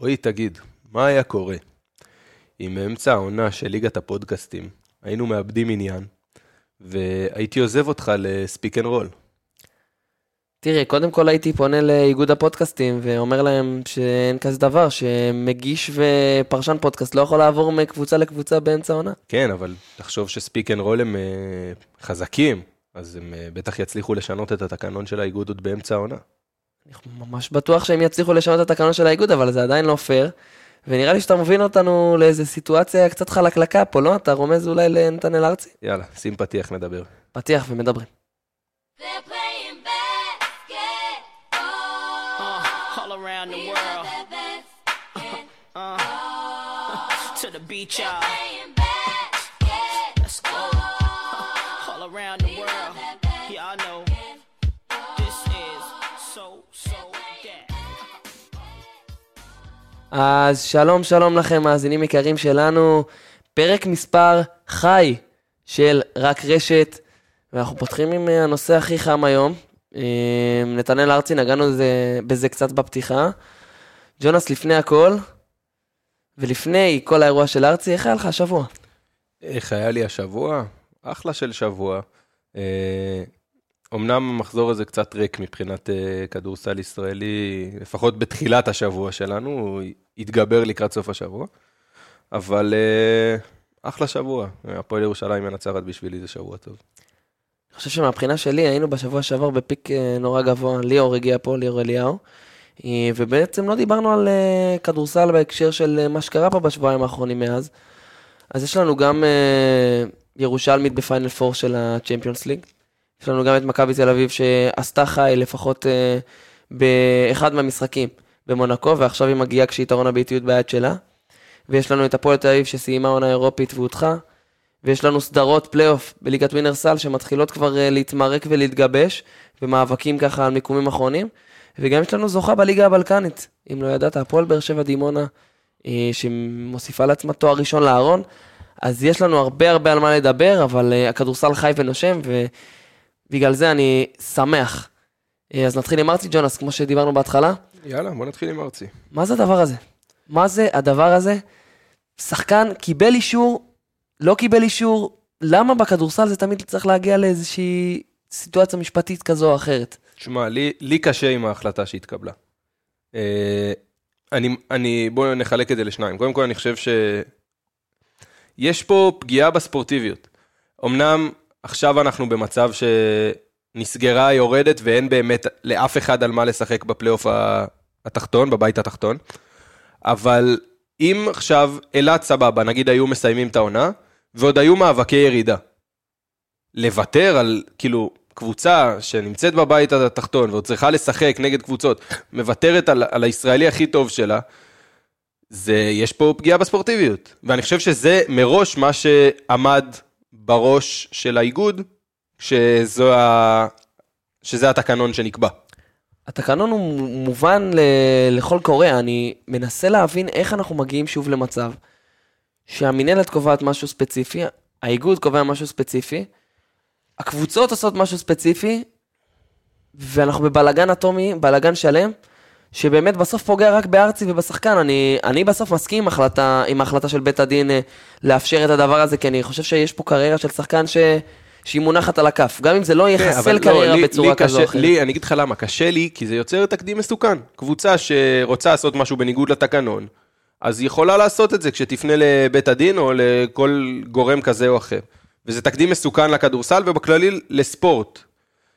רועי, תגיד, מה היה קורה אם באמצע העונה של ליגת הפודקאסטים היינו מאבדים עניין, והייתי עוזב אותך לספיק אנד רול? תראה, קודם כל הייתי פונה לאיגוד הפודקאסטים ואומר להם שאין כזה דבר, שמגיש ופרשן פודקאסט לא יכול לעבור מקבוצה לקבוצה באמצע העונה. כן, אבל תחשוב שספיק אנד רול הם אה, חזקים, אז הם אה, בטח יצליחו לשנות את התקנון של האיגוד עוד באמצע העונה. אני ממש בטוח שהם יצליחו לשנות את התקנון של האיגוד, אבל זה עדיין לא פייר. ונראה לי שאתה מוביל אותנו לאיזו סיטואציה קצת חלקלקה פה, לא? אתה רומז אולי לנתנאל ארצי? יאללה, שים פתיח נדבר. פתיח ומדברים. Around the world. basketball. To the beach, y'all. אז שלום שלום לכם מאזינים יקרים שלנו, פרק מספר חי של רק רשת, ואנחנו פותחים עם אה, הנושא הכי חם היום. אה, נתנאל ארצי, נגענו בזה, בזה קצת בפתיחה. ג'ונס, לפני הכל, ולפני כל האירוע של ארצי, איך היה לך השבוע? איך היה לי השבוע? אחלה של שבוע. אמנם המחזור הזה קצת ריק מבחינת אה, כדורסל ישראלי, לפחות בתחילת השבוע שלנו, הוא התגבר לקראת סוף השבוע, אבל אה, אחלה שבוע. הפועל ירושלים מנצחת בשבילי זה שבוע טוב. אני חושב שמבחינה שלי היינו בשבוע שעבר בפיק אה, נורא גבוה, ליאור הגיע פה, ליאור אליהו, ובעצם לא דיברנו על כדורסל בהקשר של מה שקרה פה בשבועיים האחרונים מאז. אז יש לנו גם ירושלמית בפיינל פור של הצ'מפיונס ליג, יש לנו גם את מכבי תל אביב שעשתה חי לפחות אה, באחד מהמשחקים במונקו, ועכשיו היא מגיעה כשיתרון הביתיות ביד שלה. ויש לנו את הפועל תל אביב שסיימה עונה אירופית והודחה. ויש לנו סדרות פלייאוף בליגת ווינר סל שמתחילות כבר אה, להתמרק ולהתגבש, ומאבקים ככה על מיקומים אחרונים. וגם יש לנו זוכה בליגה הבלקנית, אם לא ידעת, הפועל באר שבע דימונה, אה, שמוסיפה לעצמה תואר ראשון לארון. אז יש לנו הרבה הרבה על מה לדבר, אבל הכדורסל חי ונושם, ובגלל זה אני שמח. אה, אז נתחיל עם ארצי ג'ונס, כמו שדיברנו בהתחלה. יאללה, בוא נתחיל עם ארצי. מה זה הדבר הזה? מה זה הדבר הזה? שחקן קיבל אישור, לא קיבל אישור, למה בכדורסל זה תמיד צריך להגיע לאיזושהי סיטואציה משפטית כזו או אחרת? תשמע, לי, לי קשה עם ההחלטה שהתקבלה. אה, אני, אני, בואו נחלק את זה לשניים. קודם כל, אני חושב שיש פה פגיעה בספורטיביות. אמנם עכשיו אנחנו במצב שנסגרה יורדת ואין באמת לאף אחד על מה לשחק בפלייאוף התחתון, בבית התחתון, אבל אם עכשיו אילת סבבה, נגיד היו מסיימים את העונה, ועוד היו מאבקי ירידה. לוותר על, כאילו, קבוצה שנמצאת בבית התחתון ועוד צריכה לשחק נגד קבוצות, מוותרת על, על הישראלי הכי טוב שלה, זה, יש פה פגיעה בספורטיביות. ואני חושב שזה מראש מה שעמד בראש של האיגוד, שזו ה... שזה התקנון שנקבע. התקנון הוא מובן ל- לכל קורא, אני מנסה להבין איך אנחנו מגיעים שוב למצב שהמינהלת קובעת משהו ספציפי, האיגוד קובע משהו ספציפי, הקבוצות עושות משהו ספציפי, ואנחנו בבלגן אטומי, בלגן שלם, שבאמת בסוף פוגע רק בארצי ובשחקן. אני, אני בסוף מסכים עם ההחלטה, עם ההחלטה של בית הדין אה, לאפשר את הדבר הזה, כי אני חושב שיש פה קריירה של שחקן ש... שהיא מונחת על הכף, גם אם זה לא כן, יחסל אבל קריירה לי- בצורה לי כזו או אחרת. לי, אני אגיד לך למה, קשה לי, כי זה יוצר תקדים מסוכן. קבוצה שרוצה לעשות משהו בניגוד לתקנון, אז היא יכולה לעשות את זה כשתפנה לבית הדין או לכל גורם כזה או אחר. וזה תקדים מסוכן לכדורסל ובכללי לספורט,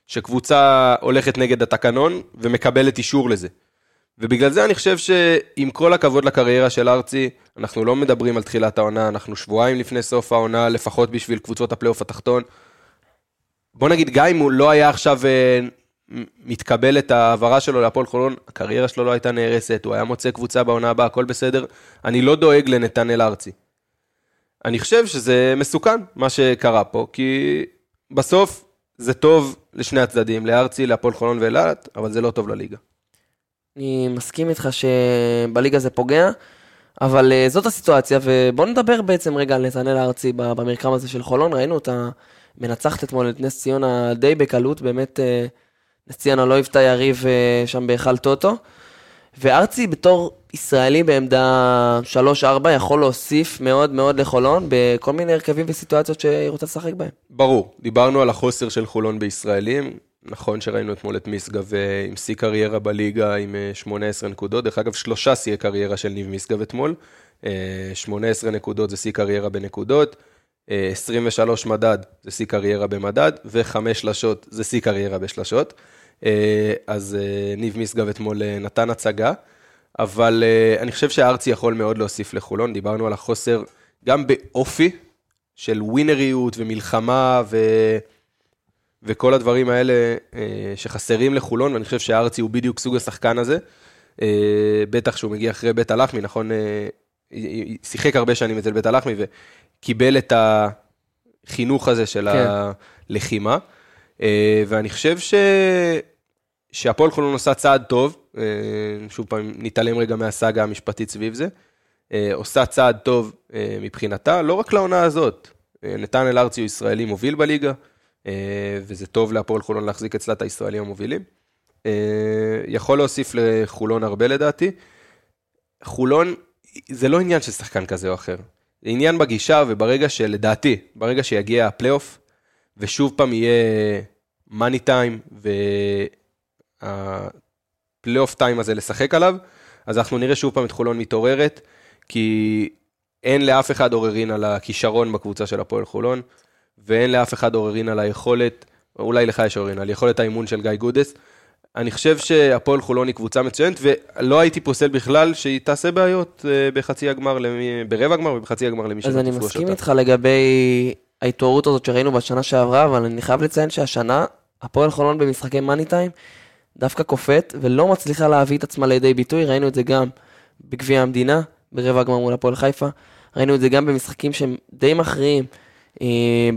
שקבוצה הולכת נגד התקנון ומקבלת אישור לזה. ובגלל זה אני חושב שעם כל הכבוד לקריירה של ארצי, אנחנו לא מדברים על תחילת העונה, אנחנו שבועיים לפני סוף העונה, לפחות בשביל קבוצות הפלייאוף התחתון. בוא נגיד, גם אם הוא לא היה עכשיו אה, מתקבל את ההעברה שלו להפועל חולון, הקריירה שלו לא הייתה נהרסת, הוא היה מוצא קבוצה בעונה הבאה, הכל בסדר. אני לא דואג לנתנאל ארצי. אני חושב שזה מסוכן, מה שקרה פה, כי בסוף זה טוב לשני הצדדים, לארצי, להפועל חולון ואילת, אבל זה לא טוב לליגה. אני מסכים איתך שבליגה זה פוגע, אבל uh, זאת הסיטואציה, ובוא נדבר בעצם רגע על נתנאל הארצי במרקם הזה של חולון. ראינו אותה מנצחת אתמול את נס ציונה די בקלות, באמת uh, נס ציונה לא היוותה יריב uh, שם בהיכל טוטו. וארצי בתור ישראלי בעמדה 3-4 יכול להוסיף מאוד מאוד לחולון בכל מיני הרכבים וסיטואציות שהיא רוצה לשחק בהם. ברור, דיברנו על החוסר של חולון בישראלים. נכון שראינו אתמול את משגב אה, עם שיא קריירה בליגה עם אה, 18 נקודות. דרך אגב, שלושה שיאי קריירה של ניב משגב אתמול. אה, 18 נקודות זה שיא קריירה בנקודות. אה, 23 מדד זה שיא קריירה במדד, וחמש שלשות זה שיא קריירה בשלשות. אה, אז אה, ניב משגב אתמול אה, נתן הצגה, אבל אה, אני חושב שהארצי יכול מאוד להוסיף לחולון. דיברנו על החוסר גם באופי של ווינריות ומלחמה ו... וכל הדברים האלה אה, שחסרים לחולון, ואני חושב שהארצי הוא בדיוק סוג השחקן הזה. אה, בטח שהוא מגיע אחרי בית הלחמי, נכון? אה, שיחק הרבה שנים אצל בית הלחמי וקיבל את החינוך הזה של כן. הלחימה. ואני חושב ש... שהפועל חולון עושה צעד טוב, שוב פעם, נתעלם רגע מהסאגה המשפטית סביב זה, עושה צעד טוב מבחינתה, לא רק לעונה הזאת. אה, נתנאל ארצי הוא ישראלי מוביל בליגה, וזה טוב להפועל חולון להחזיק אצלה את הישראלים המובילים. אה, יכול להוסיף לחולון הרבה לדעתי. חולון, זה לא עניין של שחקן כזה או אחר. זה עניין בגישה וברגע שלדעתי, ברגע שיגיע הפלייאוף, ושוב פעם יהיה מאני טיים, והפלייאוף טיים הזה לשחק עליו, אז אנחנו נראה שוב פעם את חולון מתעוררת, כי אין לאף אחד עוררין על הכישרון בקבוצה של הפועל חולון, ואין לאף אחד עוררין על היכולת, אולי לך יש עוררין, על יכולת האימון של גיא גודס. אני חושב שהפועל חולון היא קבוצה מצוינת, ולא הייתי פוסל בכלל שהיא תעשה בעיות אה, בחצי הגמר, למי, ברבע הגמר ובחצי הגמר למי אז שלא אני תפגוש מסכים אותה. איתך לגבי ההתעוררות הזאת שראינו בשנה שעברה, אבל אני חייב לציין שהשנה, הפועל חולון במשחקי מאני טיים, דווקא קופאת ולא מצליחה להביא את עצמה לידי ביטוי, ראינו את זה גם בגביע המדינה, ברבע הגמר מול הפועל חיפה, ראינו את זה גם במשחקים שהם די מכריעים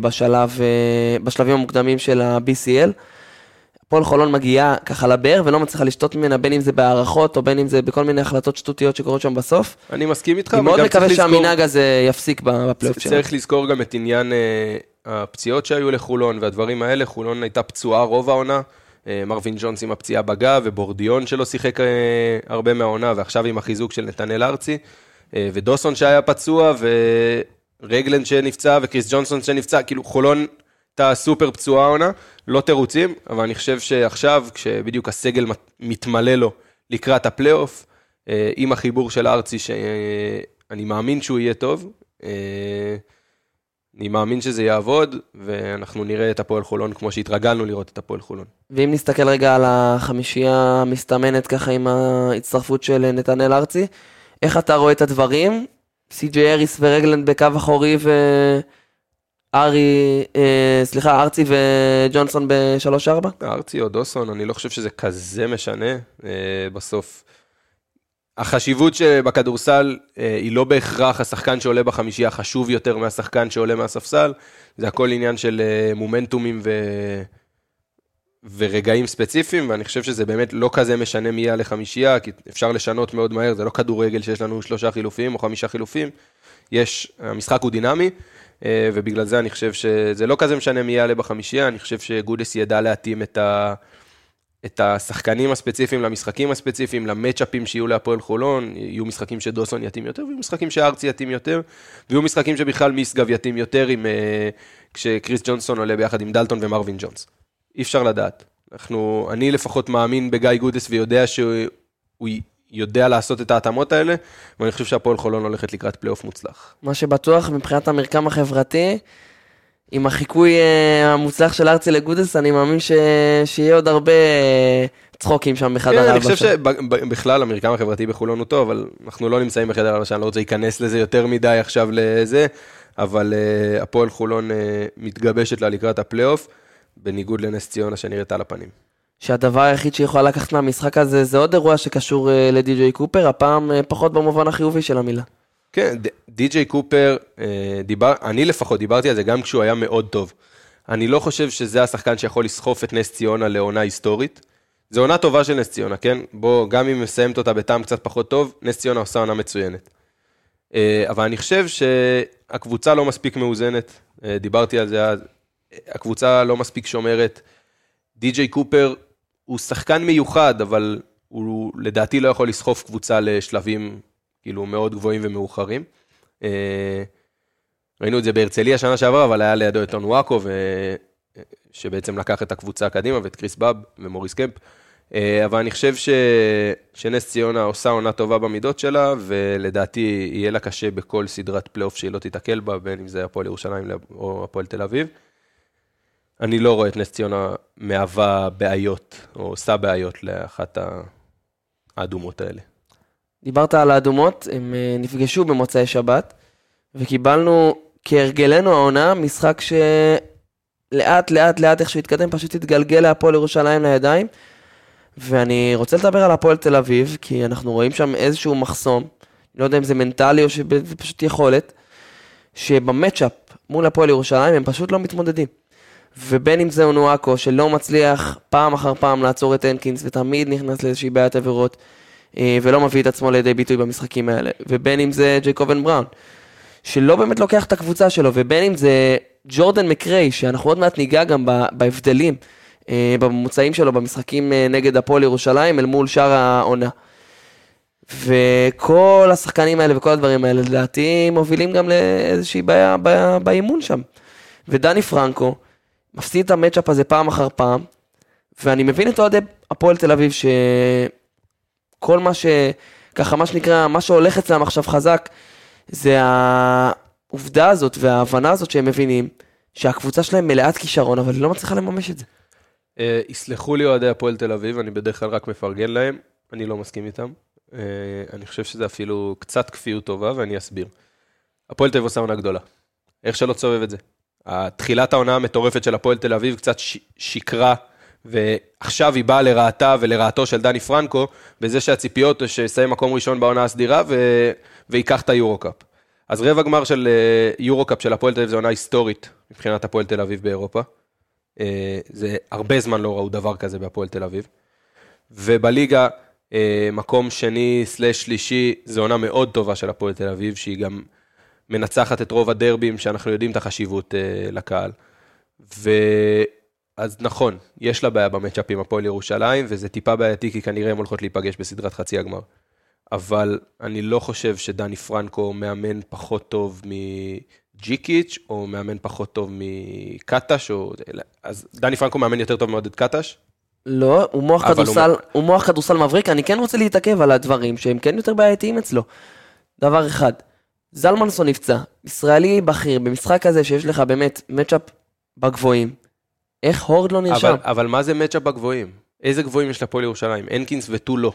בשלב, אה, בשלבים המוקדמים של ה-BCL. הפועל חולון מגיעה ככה לבאר ולא מצליחה לשתות ממנה, בין אם זה בהערכות או בין אם זה בכל מיני החלטות שטותיות שקורות שם בסוף. אני מסכים איתך, אני מאוד מקווה שהמנהג הזה יפסיק בפלייאוף שלנו. צריך לזכור גם את עניין אה, הפציעות שהיו לחולון והדברים האלה. חולון הייתה פצועה רוב העונה. אה, מרווין ג'ונס עם הפציעה בגב, ובורדיון שלא שיחק אה, הרבה מהעונה, ועכשיו עם החיזוק של נתנאל ארצי, אה, ודוסון שהיה פצוע, ורגלנד שנפצע, וקריס ג'ונסון שנפצע, כאילו חולון הייתה סופר פצועה העונה, לא תירוצים, אבל אני חושב שעכשיו, כשבדיוק הסגל מת- מתמלא לו לקראת הפלייאוף, אה, עם החיבור של ארצי, שאני מאמין שהוא יהיה טוב, אה, אני מאמין שזה יעבוד, ואנחנו נראה את הפועל חולון כמו שהתרגלנו לראות את הפועל חולון. ואם נסתכל רגע על החמישייה המסתמנת ככה עם ההצטרפות של נתנאל ארצי, איך אתה רואה את הדברים? סי.ג'יי אריס ורגלנד בקו אחורי וארי, אה, סליחה, ארצי וג'ונסון ב-3-4? ארצי או דוסון, אני לא חושב שזה כזה משנה אה, בסוף. החשיבות שבכדורסל אה, היא לא בהכרח השחקן שעולה בחמישייה חשוב יותר מהשחקן שעולה מהספסל, זה הכל עניין של אה, מומנטומים ו... ורגעים ספציפיים, ואני חושב שזה באמת לא כזה משנה מי יהיה לחמישייה, כי אפשר לשנות מאוד מהר, זה לא כדורגל שיש לנו שלושה חילופים או חמישה חילופים, יש, המשחק הוא דינמי, אה, ובגלל זה אני חושב שזה לא כזה משנה מי יעלה בחמישייה, אני חושב שגודס ידע להתאים את, ה, את השחקנים הספציפיים למשחקים הספציפיים, למצ'אפים שיהיו להפועל חולון, יהיו משחקים שדוסון יתאים יותר, ויהיו משחקים שארצי יתאים יותר, ויהיו משחקים שבכלל משגב יתאים יותר, עם, אה, כשקריס ג'ונסון עולה ביחד עם דלטון ומרווין ג'ונס. אי אפשר לדעת. אנחנו, אני לפחות מאמין בגיא גודס ויודע שהוא יודע לעשות את ההתאמות האלה, ואני חושב שהפועל חולון הולכת לקראת פלייאוף מוצלח. מה שבטוח מבחינת המרקם החברתי, עם החיקוי אה, המוצלח של ארצי לגודס, אני מאמין ש... שיהיה עוד הרבה אה, צחוקים שם בחדר כן, אני. חושב שבכלל המרקם החברתי בחולון הוא טוב, אבל אנחנו לא נמצאים בחדר הלבשה, אני לא רוצה להיכנס לזה יותר מדי עכשיו לזה, אבל אה, הפועל חולון אה, מתגבשת לה לקראת הפלייאוף, בניגוד לנס ציונה שנראית על הפנים. שהדבר היחיד שיכולה לקחת מהמשחק הזה זה עוד אירוע שקשור אה, לדי.ג'יי קופר, הפעם אה, פחות במובן החיובי של המילה. כן, די.ג'יי קופר, אה, דיבר, אני לפחות דיברתי על זה גם כשהוא היה מאוד טוב. אני לא חושב שזה השחקן שיכול לסחוף את נס ציונה לעונה היסטורית. זו עונה טובה של נס ציונה, כן? בוא, גם אם מסיימת אותה בטעם קצת פחות טוב, נס ציונה עושה עונה מצוינת. אבל אני חושב שהקבוצה לא מספיק מאוזנת, דיברתי על זה אז, הקבוצה לא מספיק שומרת. די.ג'יי קופר הוא שחקן מיוחד, אבל הוא לדעתי לא יכול לסחוף קבוצה לשלבים כאילו מאוד גבוהים ומאוחרים. אה, ראינו את זה בהרצליה שנה שעברה, אבל היה לידו את אונוואקו, ו... שבעצם לקח את הקבוצה קדימה, ואת קריס באב ומוריס קמפ. אה, אבל אני חושב ש... שנס ציונה עושה עונה טובה במידות שלה, ולדעתי יהיה לה קשה בכל סדרת פלייאוף שהיא לא תיתקל בה, בין אם זה הפועל ירושלים או הפועל תל אביב. אני לא רואה את נס ציונה מהווה בעיות, או עושה בעיות לאחת האדומות האלה. דיברת על האדומות, הם אה, נפגשו במוצאי שבת, וקיבלנו כהרגלנו העונה משחק שלאט לאט לאט איך שהוא התקדם פשוט התגלגל להפועל ירושלים לידיים. ואני רוצה לדבר על הפועל תל אביב, כי אנחנו רואים שם איזשהו מחסום, לא יודע אם זה מנטלי או שזה פשוט יכולת, שבמצ'אפ מול הפועל ירושלים הם פשוט לא מתמודדים. ובין אם זה אונואקו, שלא מצליח פעם אחר פעם לעצור את הנקינס, ותמיד נכנס לאיזושהי בעיית עבירות, אה, ולא מביא את עצמו לידי ביטוי במשחקים האלה, ובין אם זה ג'ייקובן בראון, שלא באמת לוקח את הקבוצה שלו, ובין אם זה ג'ורדן מקריי, שאנחנו עוד מעט ניגע גם בהבדלים אה, בממוצעים שלו במשחקים אה, נגד הפועל ירושלים אל מול שאר העונה. וכל השחקנים האלה וכל הדברים האלה לדעתי מובילים גם לאיזושהי בעיה באימון שם. ודני פרנקו מפסיד את המצ'אפ הזה פעם אחר פעם, ואני מבין את אוהדי הפועל תל אביב שכל מה ש... ככה מה שנקרא, מה שהולך אצלם עכשיו חזק, זה העובדה הזאת וההבנה הזאת שהם מבינים שהקבוצה שלהם מלאת כישרון, אבל היא לא מצליחה לממש את זה. אה, יסלחו לי אוהדי הפועל תל אביב, אני בדרך כלל רק מפרגן להם, אני לא מסכים איתם. אה, אני חושב שזה אפילו קצת כפיות טובה, ואני אסביר. הפועל תל אביב עושה עונה גדולה. איך שלא תסובב את זה. תחילת העונה המטורפת של הפועל תל אביב קצת ש- שקרה, ועכשיו היא באה לרעתה ולרעתו של דני פרנקו, בזה שהציפיות שיסיים מקום ראשון בעונה הסדירה ו... וייקח את היורו-קאפ. אז רבע גמר של אה, יורו-קאפ של הפועל תל אביב זו עונה היסטורית מבחינת הפועל תל אביב באירופה. אה, זה הרבה זמן לא ראו דבר כזה בהפועל תל אביב. ובליגה, אה, מקום שני סלש שלישי, זו עונה מאוד טובה של הפועל תל אביב, שהיא גם מנצחת את רוב הדרבים, שאנחנו יודעים את החשיבות אה, לקהל. ואז נכון, יש לה בעיה במצ'אפ עם הפועל ירושלים, וזה טיפה בעייתי, כי כנראה הן הולכות להיפגש בסדרת חצי הגמר. אבל אני לא חושב שדני פרנקו מאמן פחות טוב מג'יקיץ', או מאמן פחות טוב מקטש, או... אז דני פרנקו מאמן יותר טוב מעודד קטש? לא, הוא מוח כדורסל, הוא- הוא מוח כדורסל מבריק, אני כן רוצה להתעכב על הדברים שהם כן יותר בעייתיים אצלו. דבר אחד, זלמנסון נפצע, ישראלי בכיר, במשחק כזה שיש לך באמת matchup בגבוהים, איך הורד לא נרשם? אבל, אבל מה זה matchup בגבוהים? איזה גבוהים יש להפועל ירושלים? הנקינס ותו לא.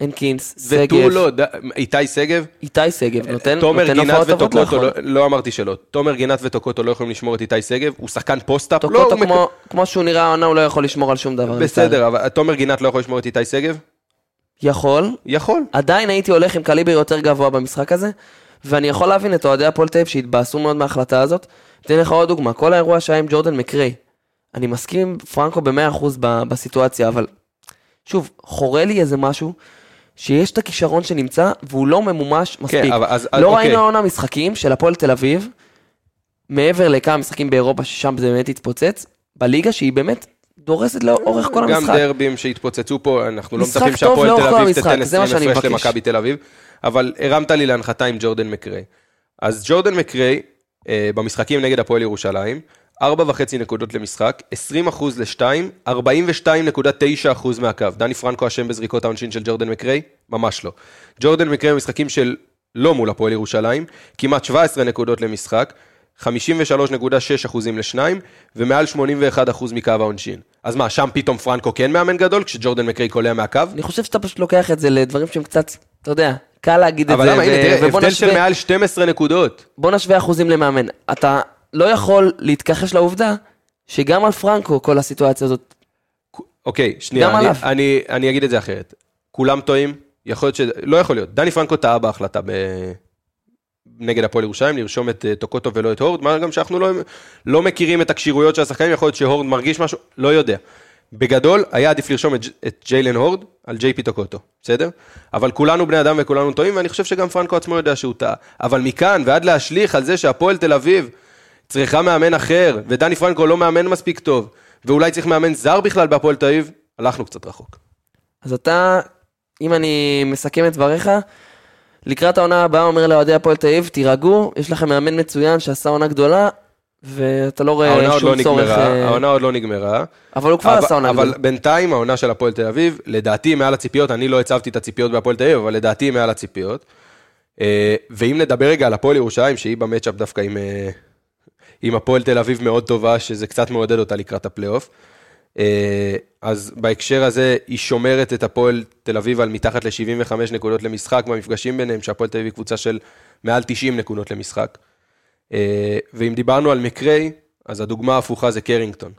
הנקינס, ותו שגב, לא, ד... איתי שגב? איתי שגב, נותן תומר נותן גינת וטוקוטו. לא, לא אמרתי שלא. תומר גינת וטוקוטו לא יכולים לשמור את איתי שגב, הוא שחקן post-up. לא, טוקוטו הוא מק- כמו- כמו שהוא נראה העונה, הוא לא יכול לשמור על שום דבר. בסדר, אבל תומר גינת לא יכול לשמור את איתי שגב? יכול, יכול. עדיין הייתי הולך עם קליבר יותר גבוה במשחק הזה, ואני יכול להבין את אוהדי הפועל תל אביב שהתבאסו מאוד מההחלטה הזאת. אתן לך עוד דוגמה, כל האירוע שהיה עם ג'ורדן מקריי. אני מסכים עם פרנקו ב-100% ב- בסיטואציה, אבל שוב, חורה לי איזה משהו, שיש את הכישרון שנמצא, והוא לא ממומש מספיק. כן, אבל אז- לא אוקיי. ראינו העונה משחקים של הפועל תל אביב, מעבר לכמה משחקים באירופה ששם זה באמת התפוצץ, בליגה שהיא באמת דורסת לאורך כל גם המשחק. דרבים שהתפוצצו פה, אנחנו לא מצפים שהפועל תל אביב תתן זה מה 20 שאני הפרש. למכבי תל אביב, אבל הרמת לי להנחתה עם ג'ורדן מקריי. אז ג'ורדן מקריי, אה, במשחקים נגד הפועל ירושלים, 4.5 נקודות למשחק, 20 אחוז ל-2, 42.9 אחוז מהקו. דני פרנקו אשם בזריקות העונשין של ג'ורדן מקריי? ממש לא. ג'ורדן מקריי במשחקים של לא מול הפועל ירושלים, כמעט 17 נקודות למשחק, 53.6 אחוזים לשניים, ומעל 81 אחוז מקו העונשין. אז מה, שם פתאום פרנקו כן מאמן גדול, כשג'ורדן מקריי קולע מהקו? אני חושב שאתה פשוט לוקח את זה לדברים שהם קצת, אתה יודע, קל להגיד את אבל זה. למה, הנה, תראה, הבדל של מעל 12 נקודות. בוא נשווה אחוזים למאמן. אתה לא יכול להתכחש לעובדה שגם על פרנקו כל הסיטואציה הזאת, אוקיי, שנייה, אני. אני, אני אגיד את זה אחרת. כולם טועים, יכול להיות ש... לא יכול להיות. דני פרנקו טעה בהחלטה ב... נגד הפועל ירושלים, לרשום את אה, טוקוטו ולא את הורד, מה גם שאנחנו לא, לא מכירים את הכשירויות של השחקנים, יכול להיות שהורד מרגיש משהו, לא יודע. בגדול, היה עדיף לרשום את, את ג'יילן הורד על ג'יי פי טוקוטו, בסדר? אבל כולנו בני אדם וכולנו טועים, ואני חושב שגם פרנקו עצמו יודע שהוא טעה. אבל מכאן ועד להשליך על זה שהפועל תל אביב צריכה מאמן אחר, ודני פרנקו לא מאמן מספיק טוב, ואולי צריך מאמן זר בכלל בהפועל תל אביב, הלכנו קצת רחוק. אז אתה אם אני מסכם את דבריך, לקראת העונה הבאה אומר לאוהדי הפועל תל אביב, תירגעו, יש לכם מאמן מצוין שעשה עונה גדולה, ואתה לא רואה שום לא צורך... נגמרה, אה, העונה עוד לא נגמרה. אבל הוא כבר עשה עונה אבל. בינתיים העונה של הפועל תל אביב, לדעתי מעל הציפיות, אני לא הצבתי את הציפיות בהפועל תל אביב, אבל לדעתי מעל הציפיות. אה, ואם נדבר רגע על הפועל ירושלים, שהיא במצ'אפ דווקא עם, אה, עם הפועל תל אביב מאוד טובה, שזה קצת מעודד אותה לקראת הפלייאוף. אז בהקשר הזה, היא שומרת את הפועל תל אביב על מתחת ל-75 נקודות למשחק במפגשים ביניהם, שהפועל תל אביב היא קבוצה של מעל 90 נקודות למשחק. אה, ואם דיברנו על מקריי, אז הדוגמה ההפוכה זה קרינגטון.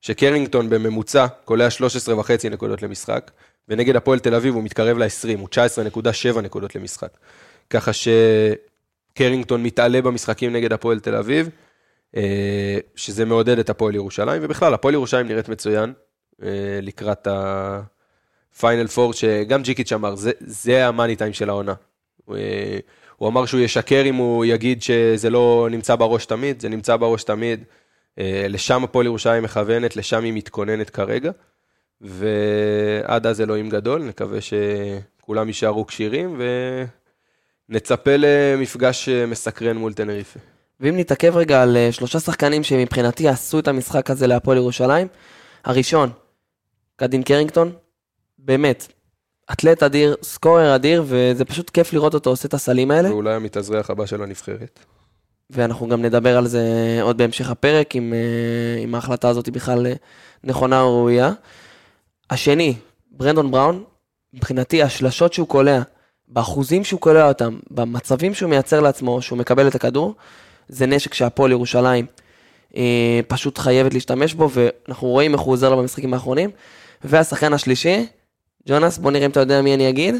שקרינגטון בממוצע קולע 13 וחצי נקודות למשחק, ונגד הפועל תל אביב הוא מתקרב ל-20, הוא 19.7 נקודות למשחק. ככה שקרינגטון מתעלה במשחקים נגד הפועל תל אביב, אה, שזה מעודד את הפועל ירושלים, ובכלל, הפועל ירושלים נראית מצוין אה, לקראת הפיינל פור, שגם ג'יקיץ' אמר, זה, זה המאני טיים של העונה. הוא, אמר שהוא ישקר אם הוא יגיד שזה לא נמצא בראש תמיד, זה נמצא בראש תמיד. אה, לשם הפועל ירושלים מכוונת, לשם היא מתכוננת כרגע. ועד אז אלוהים גדול, נקווה שכולם יישארו כשירים, ונצפה למפגש אה, מסקרן מול טנריפה. ואם נתעכב רגע על אה, שלושה שחקנים שמבחינתי עשו את המשחק הזה להפועל ירושלים, הראשון, קדין קרינגטון, באמת, אתלט אדיר, סקורר אדיר, וזה פשוט כיף לראות אותו עושה את הסלים האלה, ואולי המתאזרח הבא של הנבחרת. ואנחנו גם נדבר על זה עוד בהמשך הפרק, אם, אה, אם ההחלטה הזאת היא בכלל אה, נכונה או ראויה. השני, ברנדון בראון, מבחינתי השלשות שהוא קולע, באחוזים שהוא קולע אותם, במצבים שהוא מייצר לעצמו, שהוא מקבל את הכדור, זה נשק שהפועל ירושלים אה, פשוט חייבת להשתמש בו, ואנחנו רואים איך הוא עוזר לו במשחקים האחרונים. והשחקן השלישי, ג'ונס, בוא נראה אם אתה יודע מי אני אגיד.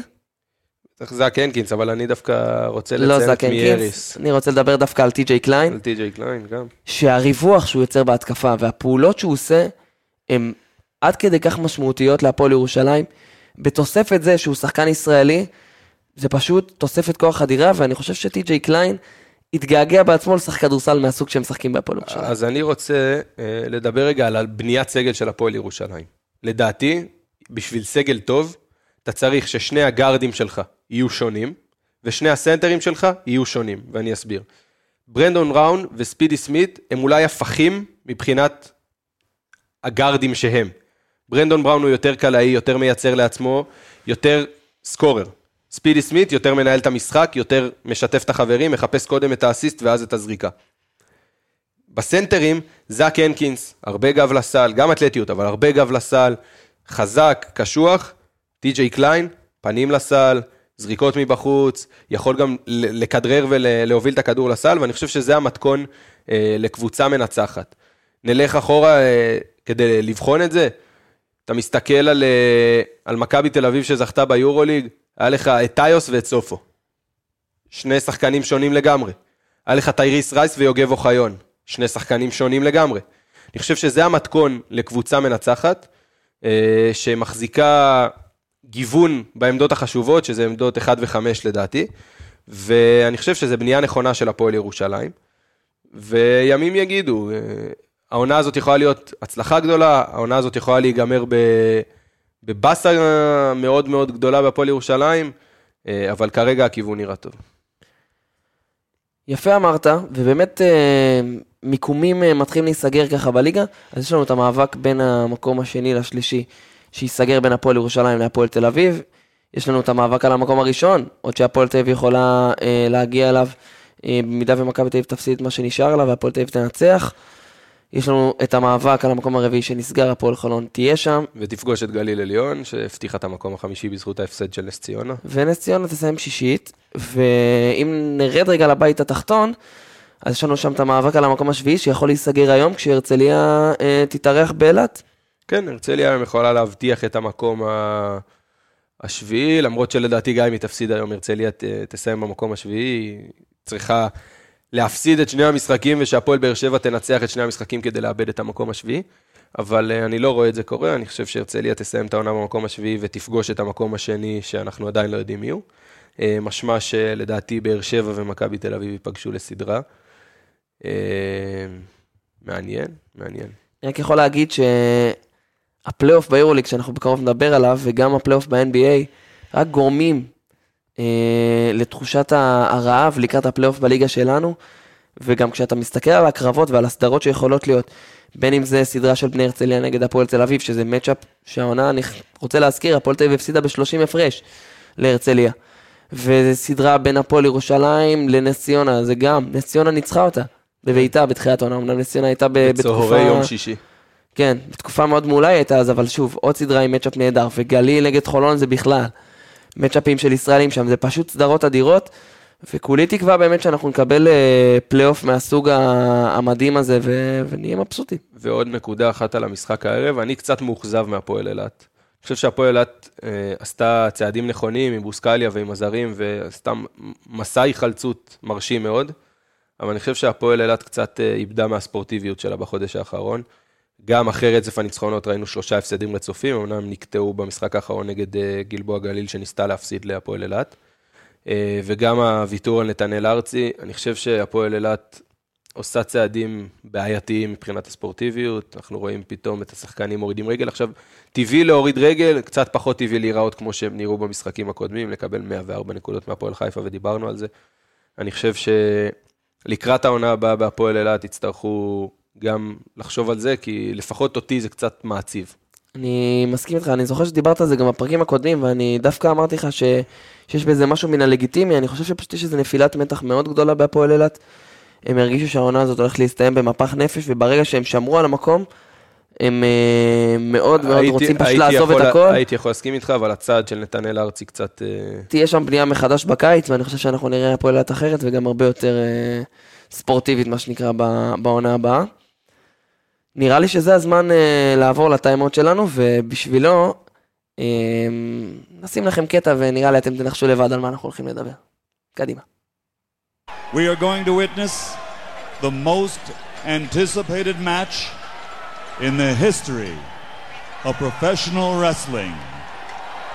צריך זאק הנקינס, אבל אני דווקא רוצה לא לציין זאק את מייריס. אני רוצה לדבר דווקא על טי.ג'יי קליין. על טי.ג'יי קליין גם. שהריווח שהוא יוצר בהתקפה והפעולות שהוא עושה, הן עד כדי כך משמעותיות להפועל ירושלים. בתוספת זה שהוא שחקן ישראלי, זה פשוט תוספת כוח אדירה, ואני חושב שטי.ג'יי קליין התגעגע בעצמו לשחק כדורסל מהסוג שהם משחקים בהפועל ירושלים. אז אני רוצה אה, לדבר רגע על בניית סגל של הפועל ירושלים. לדעתי, בשביל סגל טוב, אתה צריך ששני הגארדים שלך יהיו שונים, ושני הסנטרים שלך יהיו שונים, ואני אסביר. ברנדון ראון וספידי סמית הם אולי הפכים מבחינת הגארדים שהם. ברנדון בראון הוא יותר קלעי, יותר מייצר לעצמו, יותר scorer. ספידי סמית יותר מנהל את המשחק, יותר משתף את החברים, מחפש קודם את האסיסט ואז את הזריקה. בסנטרים, זאק הנקינס, הרבה גב לסל, גם אתלטיות, אבל הרבה גב לסל, חזק, קשוח, טי.ג'יי קליין, פנים לסל, זריקות מבחוץ, יכול גם לכדרר ולהוביל את הכדור לסל, ואני חושב שזה המתכון אה, לקבוצה מנצחת. נלך אחורה אה, כדי לבחון את זה. אתה מסתכל על, אה, על מכבי תל אביב שזכתה ביורוליג, היה לך את טיוס ואת סופו. שני שחקנים שונים לגמרי. היה לך טייריס רייס ויוגב אוחיון, שני שחקנים שונים לגמרי. אני חושב שזה המתכון לקבוצה מנצחת, שמחזיקה גיוון בעמדות החשובות, שזה עמדות 1 ו-5 לדעתי, ואני חושב שזו בנייה נכונה של הפועל ירושלים. וימים יגידו, אה, העונה הזאת יכולה להיות הצלחה גדולה, העונה הזאת יכולה להיגמר בבאסה מאוד מאוד גדולה בהפועל ירושלים, אה, אבל כרגע הכיוון נראה טוב. יפה אמרת, ובאמת אה, מיקומים אה, מתחילים להיסגר ככה בליגה, אז יש לנו את המאבק בין המקום השני לשלישי, שייסגר בין הפועל ירושלים להפועל תל אביב. יש לנו את המאבק על המקום הראשון, עוד שהפועל תל אביב יכולה אה, להגיע אליו, אה, במידה ומכבי תל אביב תפסיד את מה שנשאר לה והפועל תל אביב תנצח. יש לנו את המאבק על המקום הרביעי שנסגר, הפועל חולון תהיה שם, ותפגוש את גליל עליון, שהבטיחה את המקום החמישי בזכות ההפסד של נס ציונה. ונס ציונה תסיים שישית, ואם נרד רגע לבית התחתון, אז יש לנו שם את המאבק על המקום השביעי, שיכול להיסגר היום כשהרצליה אה, תתארח באילת. כן, הרצליה היום יכולה להבטיח את המקום ה- השביעי, למרות שלדעתי גם אם היא תפסיד היום, הרצליה תסיים במקום השביעי, היא צריכה להפסיד את שני המשחקים ושהפועל באר שבע תנצח את שני המשחקים כדי לאבד את המקום השביעי. אבל אה, אני לא רואה את זה קורה, אני חושב שהרצליה תסיים את העונה במקום השביעי ותפגוש את המקום השני שאנחנו עדיין לא יודעים מי הוא. אה, משמע שלדעתי באר שבע ומכבי תל אביב ייפגשו לסדרה. אה, מעניין, מעניין. אני רק יכול להגיד שהפלייאוף ביורוליג, שאנחנו בקרוב נדבר עליו, וגם הפלייאוף ב-NBA, רק גורמים אה, לתחושת הרעב לקראת הפלייאוף בליגה שלנו, וגם כשאתה מסתכל על הקרבות ועל הסדרות שיכולות להיות, בין אם זה סדרה של בני הרצליה נגד הפועל תל אביב, שזה matchup שהעונה, אני רוצה להזכיר, הפועל תל אביב הפסידה ב-30 הפרש להרצליה. וסדרה בין הפועל ירושלים לנס ציונה, זה גם, נס ציונה ניצחה אותה בביתה בתחילת העונה, אמנם נס ציונה הייתה ב- בתקופה... בצהרי יום שישי. כן, בתקופה מאוד מעולה היא הייתה אז, אבל שוב, עוד סדרה עם מצ'אפ נהדר, וגליל נגד חולון זה בכלל. מצ'אפים של ישראלים שם, זה פשוט סדרות אדירות, וכולי תקווה באמת שאנחנו נקבל אה, פלייאוף מהסוג המדהים הזה, ו- ונהיה מבסוטים. ועוד נקודה אחת על המשחק הערב, אני קצת מאוכזב מהפועל אילת. אני חושב שהפועל אילת אה, עשתה צעדים נכונים עם בוסקליה ועם הזרים, ועשתה מסע היחלצות מרשים מאוד, אבל אני חושב שהפועל אילת קצת אה, איבדה מהספורטיביות שלה בחודש האחרון. גם אחרי רצף הניצחונות ראינו שלושה הפסדים רצופים, אמנם נקטעו במשחק האחרון נגד אה, גלבוע גליל שניסתה להפסיד להפועל אילת. אה, וגם הוויתור על נתנאל ארצי, אני חושב שהפועל אילת עושה צעדים בעייתיים מבחינת הספורטיביות, אנחנו רואים פתאום את השחקנים מורידים רגל. עכשיו, טבעי להוריד רגל, קצת פחות טבעי להיראות כמו שהם נראו במשחקים הקודמים, לקבל 104 נקודות מהפועל חיפה, ודיברנו על זה. אני חושב שלקראת העונה הבאה בהפועל אילת יצטרכו גם לחשוב על זה, כי לפחות אותי זה קצת מעציב. אני מסכים איתך, אני זוכר שדיברת על זה גם בפרקים הקודמים, ואני דווקא אמרתי לך ש... שיש בזה משהו מן הלגיטימי, אני חושב שפשוט יש איזו נפילת מתח מאוד גדולה בהפועל אילת. הם הרגישו שהעונה הזאת הולכת להסתיים במפח נפש, וברגע שהם שמרו על המקום, הם אה, מאוד מאוד הייתי- רוצים פשוט לעזוב את הכל. הייתי יכול להסכים איתך, אבל הצעד של נתנאל ארצי קצת... אה, תהיה שם בנייה מחדש בקיץ, ואני חושב שאנחנו נראה הפועל אילת אחרת, וגם הרבה יותר אה, ספורטיבית, מה שנקרא, בעונה הבאה. נראה לי שזה הזמן אה, לעבור לטיימאוט שלנו, ובשבילו אה, נשים לכם קטע, ונראה לי אתם תנחשו לבד על מה אנחנו הולכים לדבר. קדימה. We are going to witness the most anticipated match in the history of professional wrestling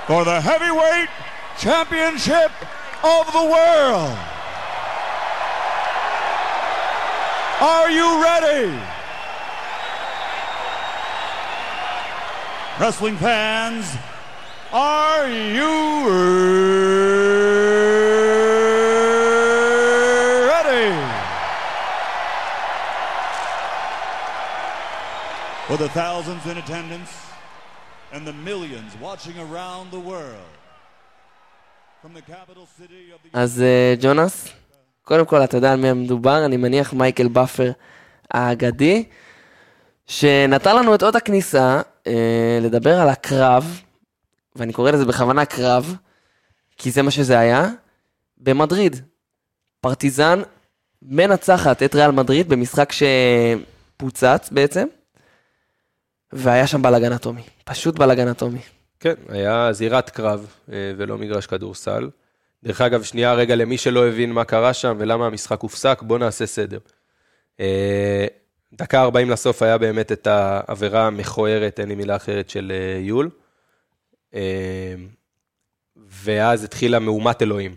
for the heavyweight championship of the world. Are you ready? Wrestling fans, are you ready? For the thousands in attendance and the millions watching around the world. From the capital city of the אז אה, ג'ונס, קודם כל, אתה יודע על מי המדובר, אני מניח מייקל באפר האגדי, שנתן לנו את אות הכניסה אה, לדבר על הקרב, ואני קורא לזה בכוונה קרב, כי זה מה שזה היה, במדריד. פרטיזן מנצחת את ריאל מדריד במשחק שפוצץ בעצם, והיה שם בלאגן אטומי, פשוט בלאגן אטומי. כן, היה זירת קרב אה, ולא מגרש כדורסל. דרך אגב, שנייה רגע למי שלא הבין מה קרה שם ולמה המשחק הופסק, בואו נעשה סדר. דקה 40 לסוף היה באמת את העבירה המכוערת, אין לי מילה אחרת, של אה, יול. אה, ואז התחילה מהומת אלוהים.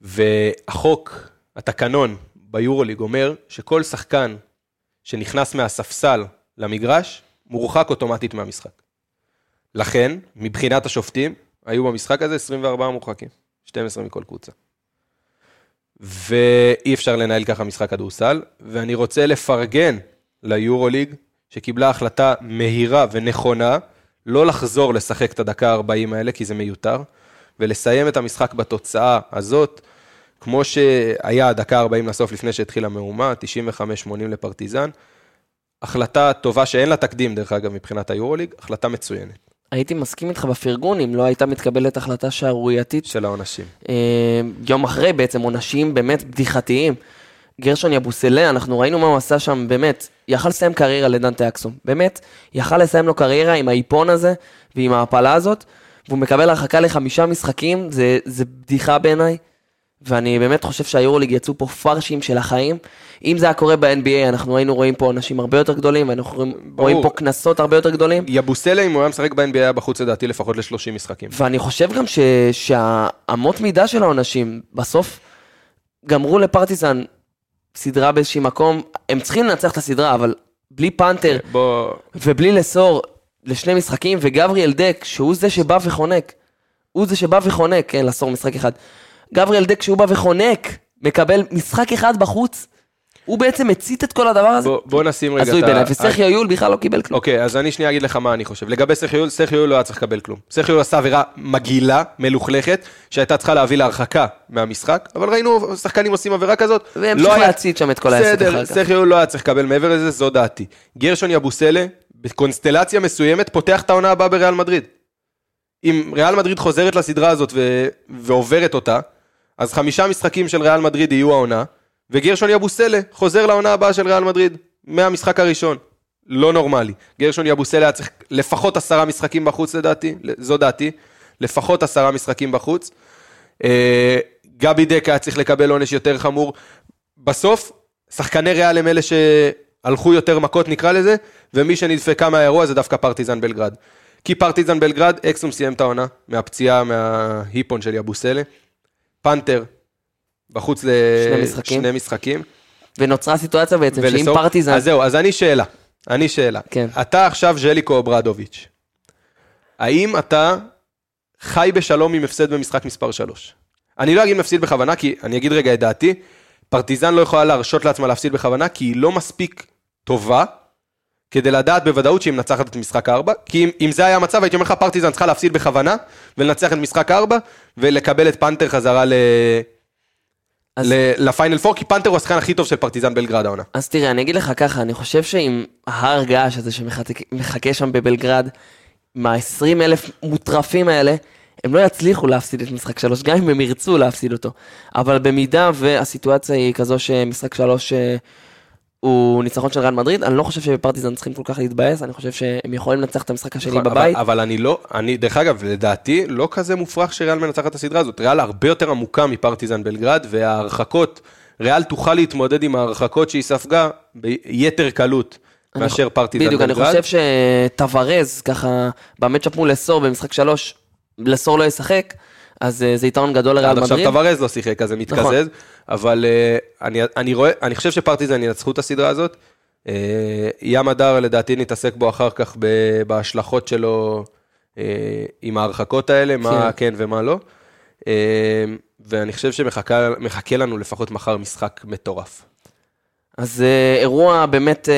והחוק, התקנון ביורוליג אומר שכל שחקן שנכנס מהספסל למגרש, מורחק אוטומטית מהמשחק. לכן, מבחינת השופטים, היו במשחק הזה 24 מורחקים, 12 מכל קבוצה. ואי אפשר לנהל ככה משחק כדורסל, ואני רוצה לפרגן ליורוליג, שקיבלה החלטה מהירה ונכונה, לא לחזור לשחק את הדקה ה-40 האלה, כי זה מיותר, ולסיים את המשחק בתוצאה הזאת, כמו שהיה הדקה ה-40 לסוף לפני שהתחילה המהומה, 95-80 לפרטיזן. החלטה טובה שאין לה תקדים, דרך אגב, מבחינת היורוליג, החלטה מצוינת הייתי מסכים איתך בפרגון אם לא הייתה מתקבלת החלטה שערורייתית של העונשים. אה, יום אחרי בעצם עונשים באמת בדיחתיים. גרשון יבוסלה, אנחנו ראינו מה הוא עשה שם, באמת, יכל לסיים קריירה לדנטה אקסום, באמת, יכל לסיים לו קריירה עם האיפון הזה ועם ההפלה הזאת, והוא מקבל הרחקה לחמישה משחקים, זה, זה בדיחה בעיניי, ואני באמת חושב שהיורוליג יצאו פה פרשים של החיים. אם זה היה קורה ב-NBA, אנחנו היינו רואים פה אנשים הרבה יותר גדולים, ואנחנו רואים, רואים פה קנסות הרבה יותר גדולים. יבוסלה, אם הוא היה משחק ב-NBA, היה בחוץ לדעתי לפחות ל-30 משחקים. ואני חושב גם ש... שהאמות מידה של העונשים, בסוף גמרו לפרטיזן סדרה באיזשהי מקום, הם צריכים לנצח את הסדרה, אבל בלי פנתר בוא... ובלי לסור לשני משחקים, וגבריאל דק, שהוא זה שבא וחונק, הוא זה שבא וחונק, כן, לעשור משחק אחד. גבריאל דק, כשהוא בא וחונק, מקבל משחק אחד בחוץ, הוא בעצם הצית את כל הדבר הזה. בוא- בוא נשים רגע הזוי את ה- בעיניי, וסרחיו יול בכלל לא קיבל כלום. אוקיי, אז אני שנייה אגיד לך מה אני חושב. לגבי סרחיו יול, סרחיו יול לא היה צריך לקבל כלום. סרחיו יול עשה עבירה מגעילה, מלוכלכת, שהייתה צריכה להביא להרחקה מהמשחק, אבל ראינו שחקנים עושים עבירה כזאת. והמשיך לא היה- להצית שם את כל העסק אחר בסדר, כך. סרחיו יול לא היה צריך לקבל מעבר לזה, זו דעתי. גרשון יבוסלה, בקונסטלציה מסוימת, פותח את העונה הבאה בריאל מדריד. אם ריאל מדריד חוזרת לסדרה הזאת ו... ועוברת אותה, אז חמישה משחקים של ריאל מדריד יהיו העונה, וגרשון יבוסלה חוזר לעונה הבאה של ריאל מדריד, מהמשחק הראשון. לא נורמלי. גרשון יבוסלה היה צריך לפחות עשרה משחקים בחוץ לדעתי, זו דעתי, לפחות עשרה משחקים בחוץ. אה, גבי דק היה צריך לקבל עונש יותר חמור. בסוף, שחקני ריאל הם אלה שהלכו יותר מכות נקרא לזה, ומי שנדפקה מהאירוע זה דווקא פרטיזן בלגרד. כי פרטיזן בלגרד, אקסום סיים את העונה, מהפציעה, מהאיפון של יבוסלה. פנתר, בחוץ משחקים. לשני משחקים. ונוצרה סיטואציה בעצם, שאם ולסוף- פרטיזן... אז זהו, אז אני שאלה. אני שאלה. כן. אתה עכשיו ז'ליקו אוברדוביץ'. האם אתה חי בשלום עם הפסד במשחק מספר 3? אני לא אגיד מפסיד בכוונה, כי אני אגיד רגע את דעתי. פרטיזן לא יכולה להרשות לעצמה להפסיד בכוונה, כי היא לא מספיק טובה כדי לדעת בוודאות שהיא מנצחת את משחק 4. כי אם, אם זה היה המצב, הייתי אומר לך, פרטיזן צריכה להפסיד בכוונה, ולנצח את משחק 4, ולקבל את פנתר חזרה ל... אז- לפיינל 4, כי פנתר הוא השחקן הכי טוב של פרטיזן בלגרד העונה. אז תראה, אני אגיד לך ככה, אני חושב שעם ההר געש הזה שמחכה שם בבלגרד, עם ה-20 אלף מוטרפים האלה, הם לא יצליחו להפסיד את משחק שלוש, גם אם הם ירצו להפסיד אותו. אבל במידה והסיטואציה היא כזו שמשחק שלוש אה, הוא ניצחון של ריאל מדריד, אני לא חושב שבפרטיזן צריכים כל כך להתבאס, אני חושב שהם יכולים לנצח את המשחק השני נכון, בבית. אבל, אבל אני לא, אני, דרך אגב, לדעתי, לא כזה מופרך שריאל מנצחת את הסדרה הזאת. ריאל הרבה יותר עמוקה מפרטיזן בלגרד, וההרחקות, ריאל תוכל להתמודד עם ההרחקות שהיא ספגה ביתר קלות אני מאשר פרטיזן בדיוק, בלגרד. אני חושב שטוורז, ככה, במצ'אפ מול לסור במשחק שלוש, לסור לא ישחק, אז אה, זה יתרון גדול לריאל עד עכשיו מדריד. טוורז לא שיחק, אז זה מתקזז, נכון. אבל אה, אני, אני רואה, אני חושב שפרטיזן ינצחו את הסדרה הזאת. אה, ים הדר לדעתי נתעסק בו אחר כך בהשלכות שלו עם ההרחקות האלה, מה כן ומה לא. ואני חושב שמחכה מחכה לנו לפחות מחר משחק מטורף. אז אירוע באמת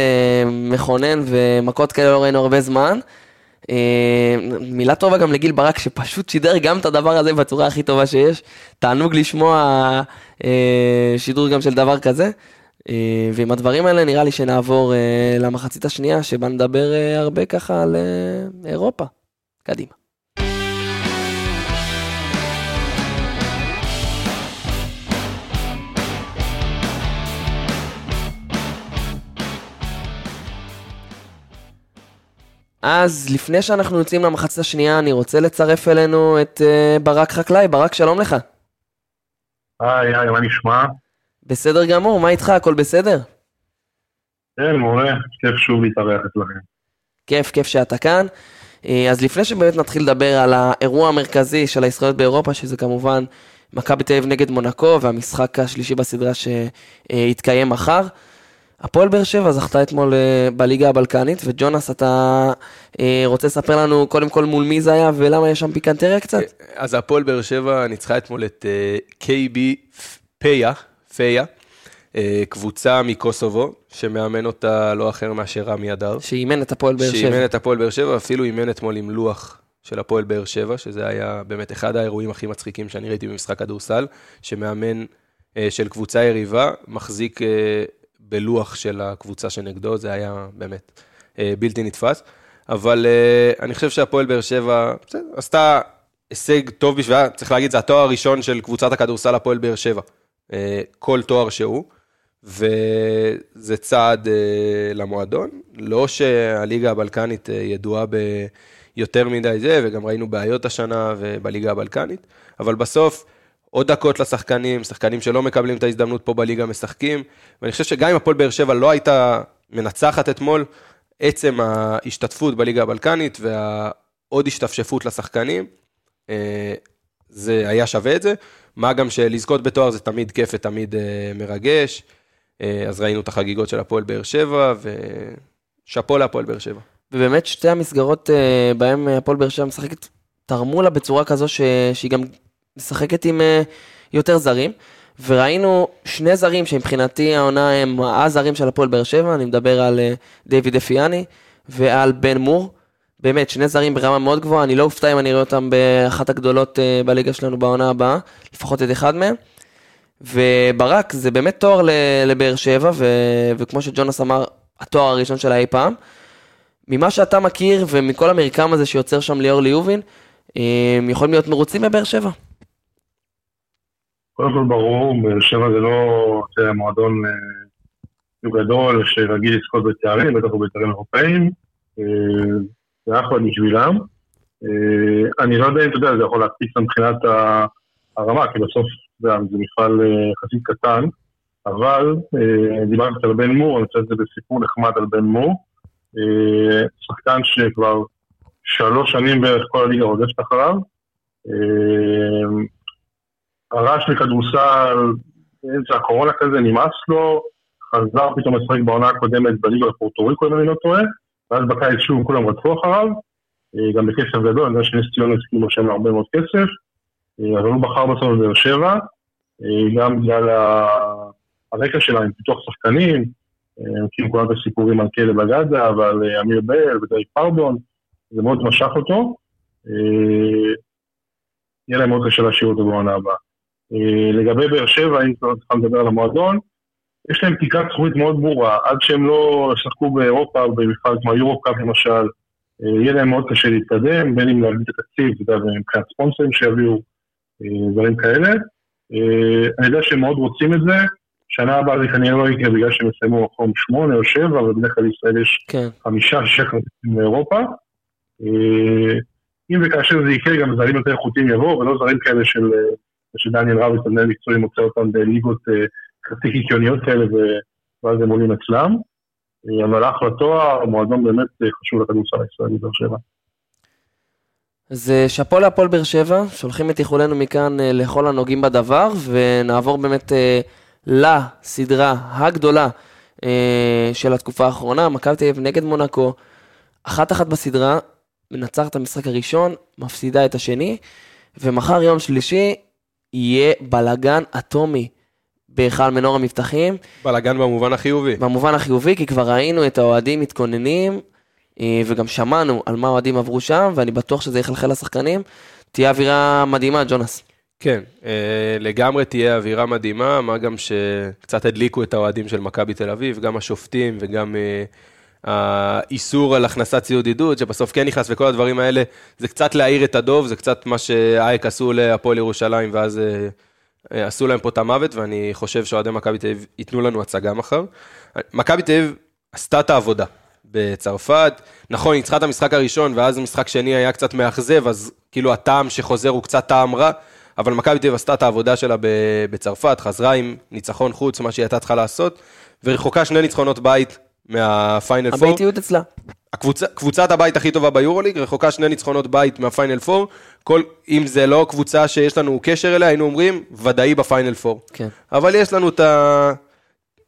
מכונן ומכות כאלה לא ראינו הרבה זמן. אה, מילה טובה גם לגיל ברק שפשוט שידר גם את הדבר הזה בצורה הכי טובה שיש. תענוג לשמוע אה, שידור גם של דבר כזה. אה, ועם הדברים האלה נראה לי שנעבור למחצית השנייה שבה נדבר הרבה ככה על אירופה. קדימה. אז לפני שאנחנו יוצאים למחצית השנייה, אני רוצה לצרף אלינו את uh, ברק חקלאי. ברק, שלום לך. היי, היי, מה נשמע? בסדר גמור, מה איתך? הכל בסדר? כן, מורה, כיף שוב להתארח אצלכם. כיף, כיף שאתה כאן. אה, אז לפני שבאמת נתחיל לדבר על האירוע המרכזי של הישראליות באירופה, שזה כמובן מכבי תל אביב נגד מונקו, והמשחק השלישי בסדרה שיתקיים מחר. הפועל באר שבע זכתה אתמול אה, בליגה הבלקנית, וג'ונס, אתה אה, רוצה לספר לנו קודם כל מול מי זה היה ולמה יש שם פיקנטריה קצת? אז הפועל באר שבע ניצחה אתמול את אה, KB פיה, פיה, אה, קבוצה מקוסובו, שמאמן אותה לא אחר מאשר רמי אדר. שאימן את הפועל באר שאימן שבע. את הפועל באר שבע, אפילו אימן אתמול עם לוח של הפועל באר שבע, שזה היה באמת אחד האירועים הכי מצחיקים שאני ראיתי במשחק כדורסל, שמאמן אה, של קבוצה יריבה מחזיק אה, בלוח של הקבוצה שנגדו, זה היה באמת אה, בלתי נתפס. אבל אה, אני חושב שהפועל באר שבע, בסדר, עשתה הישג טוב בשבילה, צריך להגיד, זה התואר הראשון של קבוצת הכדורסל הפועל באר שבע. אה, כל תואר שהוא. וזה צעד למועדון. לא שהליגה הבלקנית ידועה ביותר מדי זה, וגם ראינו בעיות השנה בליגה הבלקנית, אבל בסוף, עוד דקות לשחקנים, שחקנים שלא מקבלים את ההזדמנות פה בליגה משחקים, ואני חושב שגם אם הפועל באר שבע לא הייתה מנצחת אתמול, עצם ההשתתפות בליגה הבלקנית והעוד השתפשפות לשחקנים, אה, זה היה שווה את זה. מה גם שלזכות בתואר זה תמיד כיף ותמיד אה, מרגש. אה, אז ראינו את החגיגות של הפועל באר שבע, ושאפו להפועל באר שבע. ובאמת שתי המסגרות בהן הפועל באר שבע משחקת תרמו לה בצורה כזו ש... שהיא גם משחקת עם אה, יותר זרים. וראינו שני זרים שמבחינתי העונה הם הזרים של הפועל באר שבע, אני מדבר על אה, דיוויד אפיאני ועל בן מור. באמת, שני זרים ברמה מאוד גבוהה, אני לא אופתע אם אני אראה אותם באחת הגדולות אה, בליגה שלנו בעונה הבאה, לפחות את אחד מהם. וברק, זה באמת תואר לבאר שבע, ו... וכמו שג'ונס אמר, התואר הראשון שלה אי פעם. ממה שאתה מכיר ומכל המרקם הזה שיוצר שם ליאור ליובין, הם יכולים להיות מרוצים בבאר שבע. קודם כל ברור, באר שבע זה לא מועדון אה, גדול שרגיל לזכות בתארים, בטח לא בתארים אירופאיים. אה, זה אחלה בשבילם. אה, אני לא יודע אם אתה יודע, זה יכול להקפיץ מבחינת הרמה, כי בסוף יודע, זה מפעל יחסית קטן, אבל אה, דיברת על בן מור, אני חושב שזה בסיפור נחמד על בן מור. שחקן שכבר שלוש שנים בערך כל הליגה רודפת אחריו. הרעש מכדורסל, באמצע הקורונה כזה, נמאס לו, חזר פתאום לשחק בעונה הקודמת בליגה בפורטוריקו, אם אני לא טועה, ואז בקיץ שוב כולם רדפו אחריו, אה, גם בכסף גדול, אני יודע שנס ציונה הסכימו שם הרבה מאוד כסף, אה, אבל הוא בחר בסוף בבאר שבע, אה, גם בגלל הרקע שלה עם פיתוח שחקנים, מכירים כולם את הסיפורים על כלב אגדה ועל אמיר בל ודייק פרדון, זה מאוד משך אותו. יהיה להם מאוד קשה להשאיר אותו בעונה הבאה. אה, לגבי באר שבע, אם כבר צריכה לדבר על המועדון, יש להם תקרת זכוכית מאוד ברורה, עד שהם לא ישחקו באירופה, במפעל כמו היורו-קאפ למשל, אה, יהיה להם מאוד קשה להתקדם, בין אם להגדיל את התקציב, אתה יודע, מבחינת ספונסרים שיביאו, אה, דברים כאלה. אני יודע שהם מאוד רוצים את זה, שנה הבאה זה כנראה לא יקרה בגלל שהם יסיימו מקום שמונה או שבע, ובדרך כלל בישראל יש כן. חמישה, שישה כרטיסים לאירופה. אה, אם וכאשר זה יקרה, גם זרים יותר איכותיים יבואו, ולא זרים כאלה של, שדניאל רביץ, המנהל מקצועי, מוצא אותם בליגות אה, חצי קיקיוניות כאלה, ואז הם עולים אצלם. אה, אבל אחלה תואר, מועדון באמת אה, חשוב לכדורסל הישראלי באר שבע. אז שאפו להפועל באר שבע, שולחים את איחולנו מכאן לכל הנוגעים בדבר, ונעבור באמת לסדרה הגדולה של התקופה האחרונה, מכבי תל אביב נגד מונקו, אחת אחת בסדרה, מנצחת את המשחק הראשון, מפסידה את השני, ומחר יום שלישי יהיה בלגן אטומי בהיכל מנור המבטחים. בלאגן במובן החיובי. במובן החיובי, כי כבר ראינו את האוהדים מתכוננים, אה, וגם שמענו על מה האוהדים עברו שם, ואני בטוח שזה יחלחל לשחקנים. תהיה אווירה מדהימה, ג'ונס. כן, אה, לגמרי תהיה אווירה מדהימה, מה גם שקצת הדליקו את האוהדים של מכבי תל אביב, גם השופטים וגם אה, האיסור על הכנסת ציוד עידוד, שבסוף כן נכנס, וכל הדברים האלה, זה קצת להעיר את הדוב, זה קצת מה שאייק עשו להפועל ירושלים, ואז אה, אה, עשו להם פה את המוות, ואני חושב שאוהדי מכבי תל אביב ייתנו לנו הצגה מחר. מכבי תל אביב עשתה את העבודה בצרפת, נכון, היא ניצחה את המשחק הראשון, ואז המשחק שני היה קצת מאכזב, אז כאילו הטעם שחוזר הוא קצת טעם רע, אבל מכבי תל אביב עשתה את העבודה שלה בצרפת, חזרה עם ניצחון חוץ, מה שהיא הייתה צריכה לעשות, ורחוקה שני ניצחונות בית מהפיינל פור. הביתיות אצלה. הקבוצה, קבוצת הבית הכי טובה ביורוליג, רחוקה שני ניצחונות בית מהפיינל פור. כל, אם זה לא קבוצה שיש לנו קשר אליה, היינו אומרים, ודאי בפיינל פור. כן. אבל יש לנו את ה...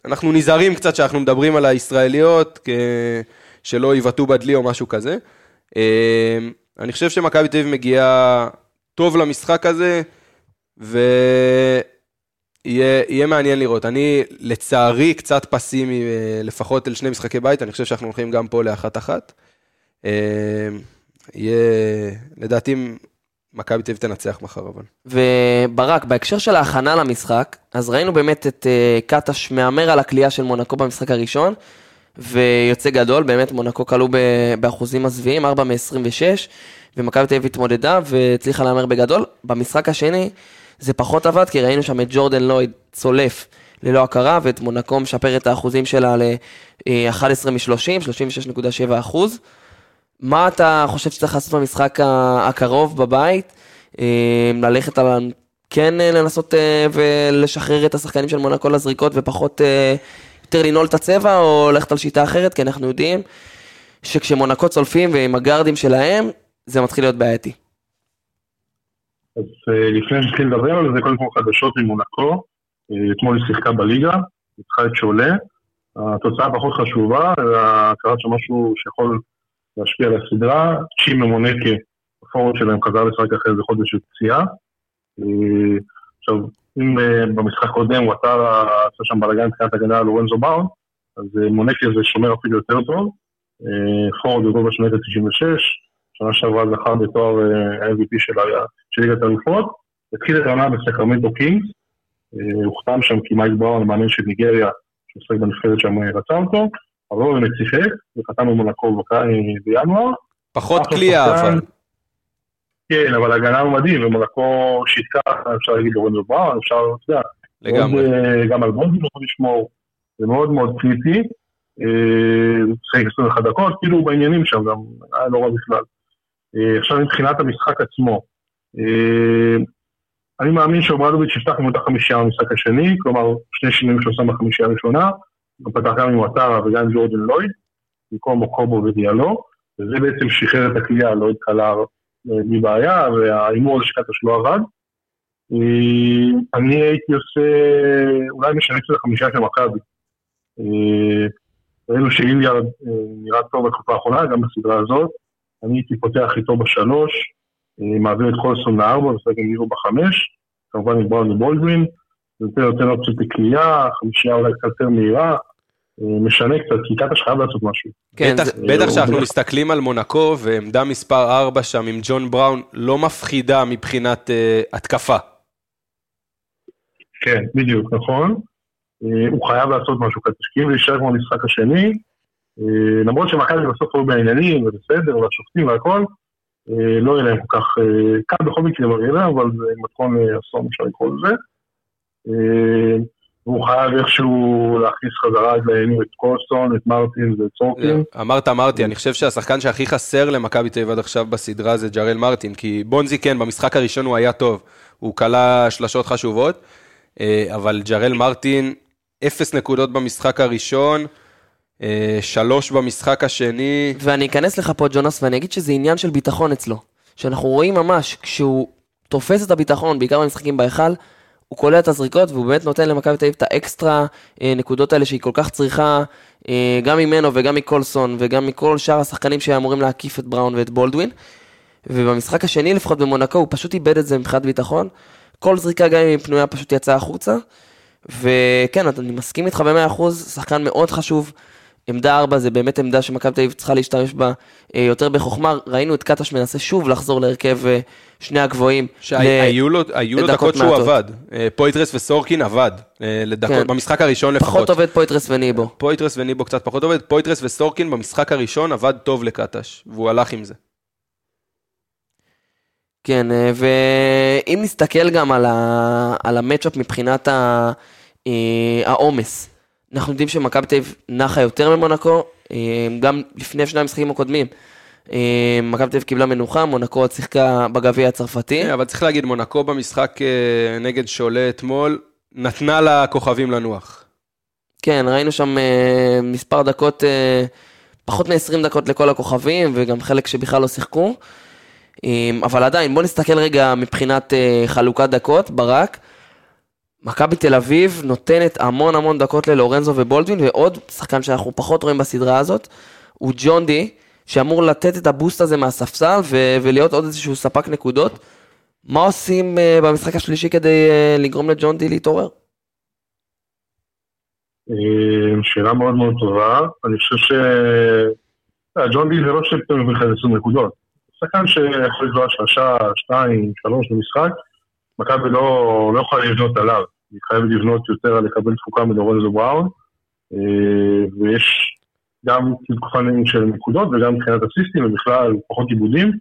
אנחנו נזהרים קצת שאנחנו מדברים על הישראליות, כ... שלא יבעטו בדלי או משהו כזה. אה, אני חושב שמכבי תל אביב מגיעה טוב למשחק הזה, ויהיה מעניין לראות. אני, לצערי, קצת פסימי, אה, לפחות אל שני משחקי בית, אני חושב שאנחנו הולכים גם פה לאחת-אחת. אה, יהיה, לדעתי, מכבי תל אביב תנצח מחר, אבל. וברק, בהקשר של ההכנה למשחק, אז ראינו באמת את אה, קטש מהמר על הכלייה של מונקו במשחק הראשון, ויוצא גדול, באמת מונקו כלו באחוזים מזוויעים, 4 מ-26, ומכבי תל אביב התמודדה והצליחה להמר בגדול. במשחק השני זה פחות עבד, כי ראינו שם את ג'ורדן לויד צולף ללא הכרה, ואת מונקו משפר את האחוזים שלה ל-11 מ-30, 36.7 אחוז. מה אתה חושב שצריך לעשות במשחק הקרוב בבית? אה, ללכת על... כן אה, לנסות אה, ולשחרר את השחקנים של מונקו לזריקות ופחות, יותר לנעול את הצבע, או ללכת על שיטה אחרת, כי אנחנו יודעים שכשמונקו צולפים ועם הגארדים שלהם, זה מתחיל להיות בעייתי. אז אה, לפני שנתחיל לדבר על זה, קודם כל חדשות ממונקו. אה, אתמול היא שיחקה בליגה, ניצחה את שולה. התוצאה פחות חשובה, קרה שם משהו שיכול להשפיע על הסדרה. צ'י ממונקה הפורום שלהם חזר לשחק אחרי איזה חודש של פציעה. אה, עכשיו, אם במשחק קודם הוא עשה עשה שם בלאגן מבחינת הגנה על לורנזו באון, אז מונקי זה שומר אפילו יותר טוב. פורד בגובה של מטר 96, שנה שעברה זכר בתואר אה, ה-MVP של ה- של ליגת האלופות. התחיל את העונה בסקרמנטו קינגס, אה, הוא חתם שם כי מייק בראון, המאמן של ניגריה, שעוסק בנבחרת שם, אה, רצה אותו, אבל הוא באמת שיחק, בק- אה, בינואר. פחות קליעה. אבל. כן, אבל הגנה הוא מדהים, ומונקו שיטקה, אפשר להגיד לורנזו בראון, אפשר, אתה יודע, לגמרי. אה, גם על בונדין יכול לשמור, זה מאוד מאוד קריטי. אה, שיחק 21 דקות, כאילו הוא בעניינים שם, גם היה לא רע בכלל. אה, עכשיו מבחינת המשחק עצמו, אה, אני מאמין שאוברדוביץ' יפתח עם אותה חמישייה במשחק השני, כלומר שני שינויים שהוא שם בחמישייה הראשונה, הוא פתח גם עם וואטרה וגם עם ג'ורדן לויד, במקום מוקובו ודיאלו, וזה בעצם שחרר את הכלייה, לויד קלר אה, בלי בעיה, וההימור הזה שקטש לא עבד. אני הייתי עושה, אולי משנה קצת לחמישה של מכבי. ראינו שאיליארד אה, נראה טוב בתקופה האחרונה, גם בסדרה הזאת. אני הייתי פותח איתו בשלוש, אה, מעביר את קולסון לארבע, משחק עם לירו בחמש, כמובן עם בראון ובולדווין, נותן נותן אופציות לקליעה, חמישייה אולי קצת יותר מהירה, אה, משנה קצת, כי קטש חייב לעשות משהו. כן, בטח, הוא- שאנחנו מסתכלים על מונקו, ועמדה מספר 4 שם עם ג'ון בראון לא מפחידה מבחינת אה, התקפה. כן, בדיוק, נכון. אה, הוא חייב לעשות משהו כזה, כי אם זה יישאר כמו המשחק השני, אה, למרות שמכבי בסוף היו בעניינים, ובסדר, והשופטים והכל, אה, לא יהיה להם כל כך, אה, קל בכל מקרה ברירה, אבל זה מתכון לאסון, אפשר לקרוא לזה. אה, והוא חייב איכשהו להכניס חזרה את לעניינים את קולסון, את מרטין ואת סורקין. אמרת, אמרתי, אני חושב שהשחקן שהכי חסר למכבי תל אביב עד עכשיו בסדרה זה ג'רל מרטין, כי בונזי כן, במשחק הראשון הוא היה טוב, הוא כלה שלשות חשובות, אה, אבל ג'רל מרטין, אפס נקודות במשחק הראשון, אה, שלוש במשחק השני, ואני אכנס לך פה, ג'ונס, ואני אגיד שזה עניין של ביטחון אצלו. שאנחנו רואים ממש, כשהוא תופס את הביטחון, בעיקר במשחקים בהיכל, הוא קולע את הזריקות, והוא באמת נותן למכבי תל אביב את האקסטרה אה, נקודות האלה שהיא כל כך צריכה, אה, גם ממנו וגם מקולסון, וגם מכל שאר השחקנים שאמורים להקיף את בראון ואת בולדווין. ובמשחק השני, לפחות במונקו, הוא פשוט איבד את זה מבחינת ביטחון. כל זריקה, גם אם היא פנויה, פשוט יצאה החוצה. וכן, אני מסכים איתך ב-100%, שחקן מאוד חשוב. עמדה 4 זה באמת עמדה שמכבי תל אביב צריכה להשתמש בה אה, יותר בחוכמה. ראינו את קטש מנסה שוב לחזור להרכב אה, שני הגבוהים. ל- שהיו לו, היו לו דקות שהוא מעטות. עבד. אה, פויטרס וסורקין עבד, אה, לדקות, כן. במשחק הראשון לפחות. פחות עובד פויטרס וניבו. פויטרס וניבו קצת פחות עובד, פויטרס וסורקין במשחק הראשון עבד טוב לקטש, והוא הלך עם זה. כן, אה, ואם נסתכל גם על, ה... על המצ'אפ מבחינת. אה, העומס, אנחנו יודעים שמכבי תל אביב נחה יותר ממונקו, אה, גם לפני שני המשחקים הקודמים. אה, מכבי תל אביב קיבלה מנוחה, מונקו עוד שיחקה בגביע הצרפתי. כן, אבל צריך להגיד, מונקו במשחק אה, נגד שולה אתמול, נתנה לכוכבים לנוח. כן, ראינו שם אה, מספר דקות, אה, פחות מ-20 דקות לכל הכוכבים, וגם חלק שבכלל לא שיחקו. אה, אבל עדיין, בוא נסתכל רגע מבחינת אה, חלוקת דקות, ברק. מכבי תל אביב נותנת המון המון דקות ללורנזו ובולדווין, ועוד שחקן שאנחנו פחות רואים בסדרה הזאת, הוא ג'ון די, שאמור לתת את הבוסט הזה מהספסל ו- ולהיות עוד איזשהו ספק נקודות. מה עושים אה, במשחק השלישי כדי אה, לגרום לג'ון די להתעורר? אה, שאלה מאוד מאוד טובה. אני חושב ש... אה, ג'ון די זה לא שפתאום מביא לך איזה 20 נקודות. שחקן שיכול לקלוע שלושה, שתיים, שלוש במשחק, מכבי לא, לא יכולה לבנות עליו. היא חייבת לבנות יותר על לקבל תפוקה מלורנזו בראון, אה, ויש גם תקופה של נקודות וגם מבחינת אסיסטים ובכלל פחות עיבודים,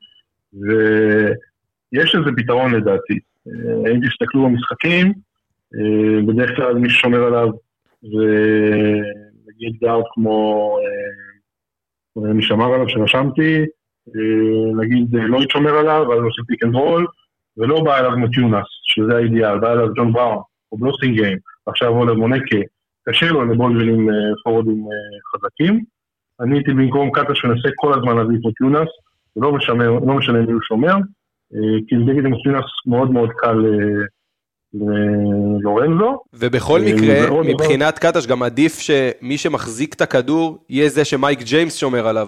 ויש איזה פתרון לדעתי. אה, אם תסתכלו במשחקים, אה, בדרך כלל מי ששומר עליו ונגיד גארד כמו, מי שאמר עליו שרשמתי, נגיד לויד שומר עליו, ואז עושה pick and roll, ולא בא אליו מטיונס, שזה האידיאל, בא אליו ג'ון בראון, או בלוסומגיים, ועכשיו עולה מונקו, קשה לו לבולדווין עם אה, פורורדים אה, חזקים. אני הייתי במקום קטש שמנסה כל הזמן להביא את מטיונס, זה לא משנה, לא משנה מי הוא שומר, אה, כי נגד עם מטיונס מאוד מאוד קל אה, ללורנזו. ובכל אה, מקרה, מבחינת קטש, גם עדיף שמי שמחזיק את הכדור, יהיה זה שמייק ג'יימס שומר עליו.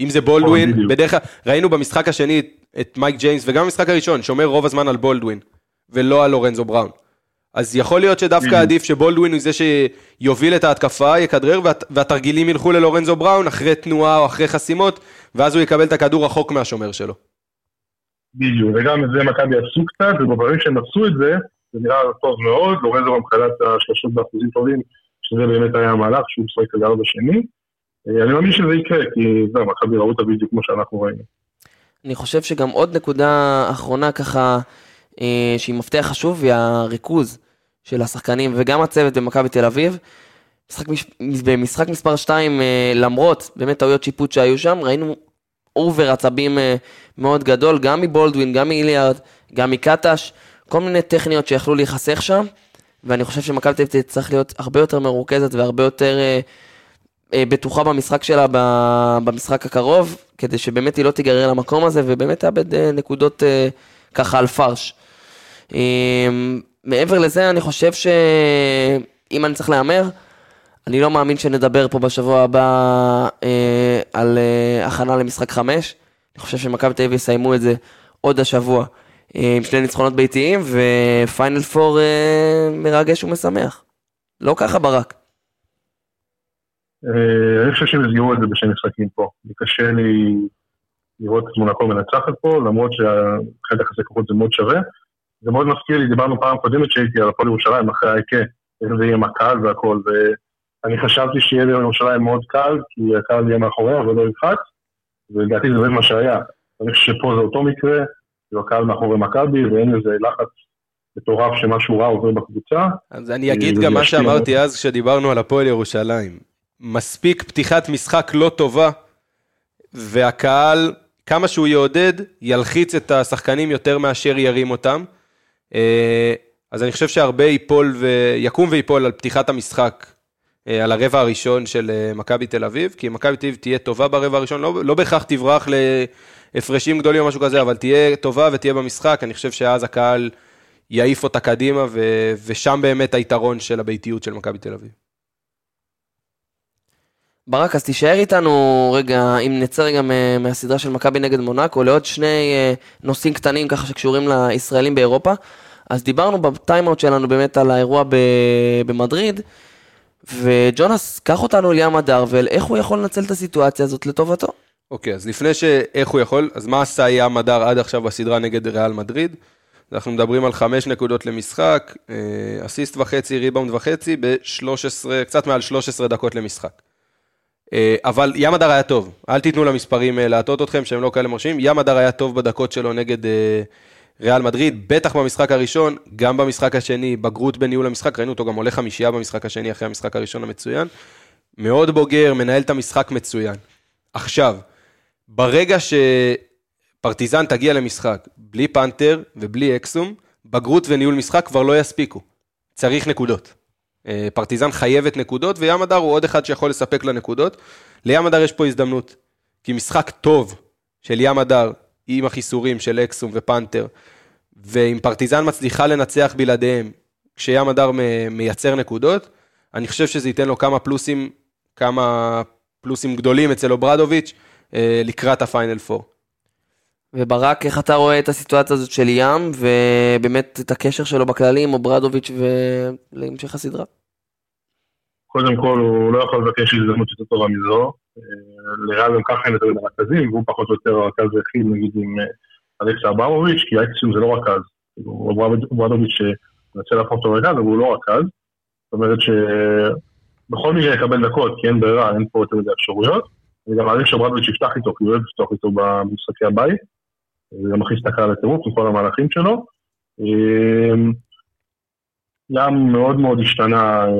אם זה בולדווין. בדרך כלל, ראינו במשחק השני את מייק ג'יימס, וגם במשחק הראשון, שומר רוב הזמן על בולדווין, ולא על לורנזו בראון. אז יכול להיות שדווקא. עדיף שבולדווין הוא זה שיוביל את ההתקפה, יכדרר, והת- והתרגילים ילכו ללורנזו בראון אחרי תנועה או אחרי חסימות, ואז הוא יקבל את הכדור רחוק מהשומר שלו. בדיוק, וגם את זה מכבי עשו קצת, ובדברים שהם עשו את זה, זה נראה טוב מאוד, לורנזו גם חלץ את השלושות באחוזים טובים, שזה באמת היה המהלך, שהוא משחק כגר בשני. אה, אני מאמין שזה יקרה, כי זהו, מכבי ראו אותה בדיוק כמו שאנחנו ראינו. אני חושב שגם עוד נקודה אחרונה ככה, אה, שהיא מפתח חשוב, היא הריכוז של השחקנים וגם הצוות במכבי תל אביב. משחק, מש- במשחק מספר 2, למרות באמת טעויות שיפוט שהיו שם, ראינו אובר עצבים אה, מאוד גדול, גם מבולדווין, גם מאיליארד, גם מקטש, כל מיני טכניות שיכלו להיחסך שם, ואני חושב שמכבי תל אביב תצטרך להיות הרבה יותר מרוכזת והרבה יותר אה, אה, בטוחה במשחק שלה במשחק הקרוב, כדי שבאמת היא לא תיגרר למקום הזה, ובאמת תאבד אה, נקודות אה, ככה על פרש. אה, מעבר לזה, אני חושב שאם אני צריך להמר, אני לא מאמין שנדבר פה בשבוע הבא אה, על אה, הכנה למשחק חמש. אני חושב שמכבי תל אביב יסיימו את זה עוד השבוע אה, עם שני ניצחונות ביתיים, ופיינל פור אה, מרגש ומשמח. לא ככה ברק. אה, אני חושב שהם יסגרו את זה בשני משחקים פה. זה קשה לי לראות את מונקו מנצחת פה, למרות שהחלק יחסי כוחות זה מאוד שווה. זה מאוד מזכיר לי, דיברנו פעם קודמת שהייתי על הפועל ירושלים אחרי האיקה, איך זה יהיה עם הקהל והכל, ואני חשבתי שיהיה לירושלים מאוד קל, כי הקהל יהיה מאחוריה ולא ילחץ, ולדעתי זה באמת מה שהיה. אני חושב שפה זה אותו מקרה, כאילו הקהל מאחורי מכבי, ואין איזה לחץ מטורף שמשהו רע עובר בקבוצה. אז אני אגיד זה גם מה שאמרתי אז כשדיברנו על הפועל ירושלים. מספיק פתיחת משחק לא טובה, והקהל, כמה שהוא יעודד, ילחיץ את השחקנים יותר מאשר ירים אותם. אה, אז אני חושב שהרבה ייפול ויקום וייפול על פתיחת המשחק, אה, על הרבע הראשון של אה, מכבי תל אביב, כי מכבי תל אביב תהיה טובה ברבע הראשון, לא, לא בהכרח תברח להפרשים גדולים או משהו כזה, אבל תהיה טובה ותהיה במשחק, אני חושב שאז הקהל יעיף אותה קדימה, ו, ושם באמת היתרון של הביתיות של מכבי תל אביב. ברק, אז תישאר איתנו רגע, אם נצא רגע מהסדרה של מכבי נגד מונאקו, לעוד שני אה, נושאים קטנים ככה שקשורים לישראלים באירופה. אז דיברנו בטיימאוט שלנו באמת על האירוע במדריד, וג'ונס, קח אותנו לים הדר, ואיך הוא יכול לנצל את הסיטואציה הזאת לטובתו. אוקיי, אז לפני שאיך הוא יכול, אז מה עשה ים הדר עד עכשיו בסדרה נגד ריאל מדריד? אנחנו מדברים על חמש נקודות למשחק, אה, אסיסט וחצי, ריבאונד וחצי, ב-13, קצת מעל 13 דקות למשחק. אה, אבל ים הדר היה טוב, אל תיתנו למספרים אה, להטעות אתכם שהם לא כאלה מרשימים, ים הדר היה טוב בדקות שלו נגד אה, ריאל מדריד, בטח במשחק הראשון, גם במשחק השני, בגרות בניהול המשחק, ראינו אותו גם עולה חמישייה במשחק השני אחרי המשחק הראשון המצוין. מאוד בוגר, מנהל את המשחק מצוין. עכשיו, ברגע שפרטיזן תגיע למשחק בלי פנתר ובלי אקסום, בגרות וניהול משחק כבר לא יספיקו. צריך נקודות. אה, פרטיזן חייבת נקודות, וים הדר הוא עוד אחד שיכול לספק לה נקודות. לים הדר יש פה הזדמנות. כי משחק טוב של ים הדר, עם החיסורים של אקסום ופנתר, ואם פרטיזן מצליחה לנצח בלעדיהם, כשים הדר מייצר נקודות, אני חושב שזה ייתן לו כמה פלוסים, כמה פלוסים גדולים אצל אוברדוביץ' אה, לקראת הפיינל פור. וברק, איך אתה רואה את הסיטואציה הזאת של ים, ובאמת את הקשר שלו בכללי עם אוברדוביץ' ולהמשך הסדרה? קודם כל, הוא לא יכול לבקש הזדמנות יותר טובה מזו. אה, לריאל גם ככה אין יותר מדי רכזים, והוא פחות או יותר הרכז היחיד, נגיד, עם אה, אלכסה אברמוביץ', כי אקסיום זה לא רכז. כאילו, אברמוביץ' שמנסה להפוך אותו לרכז, אבל הוא לא רכז. זאת אומרת שבכל מקרה יקבל דקות, כי אין ברירה, אין פה יותר מדי אפשרויות. אני גם מעריך שאברמוביץ' יפתח איתו, כי הוא אוהב לפתוח איתו במשחקי הבית. זה מכניס את הקהל לטירוף עם המהלכים שלו. ים מאוד מאוד השתנה אה,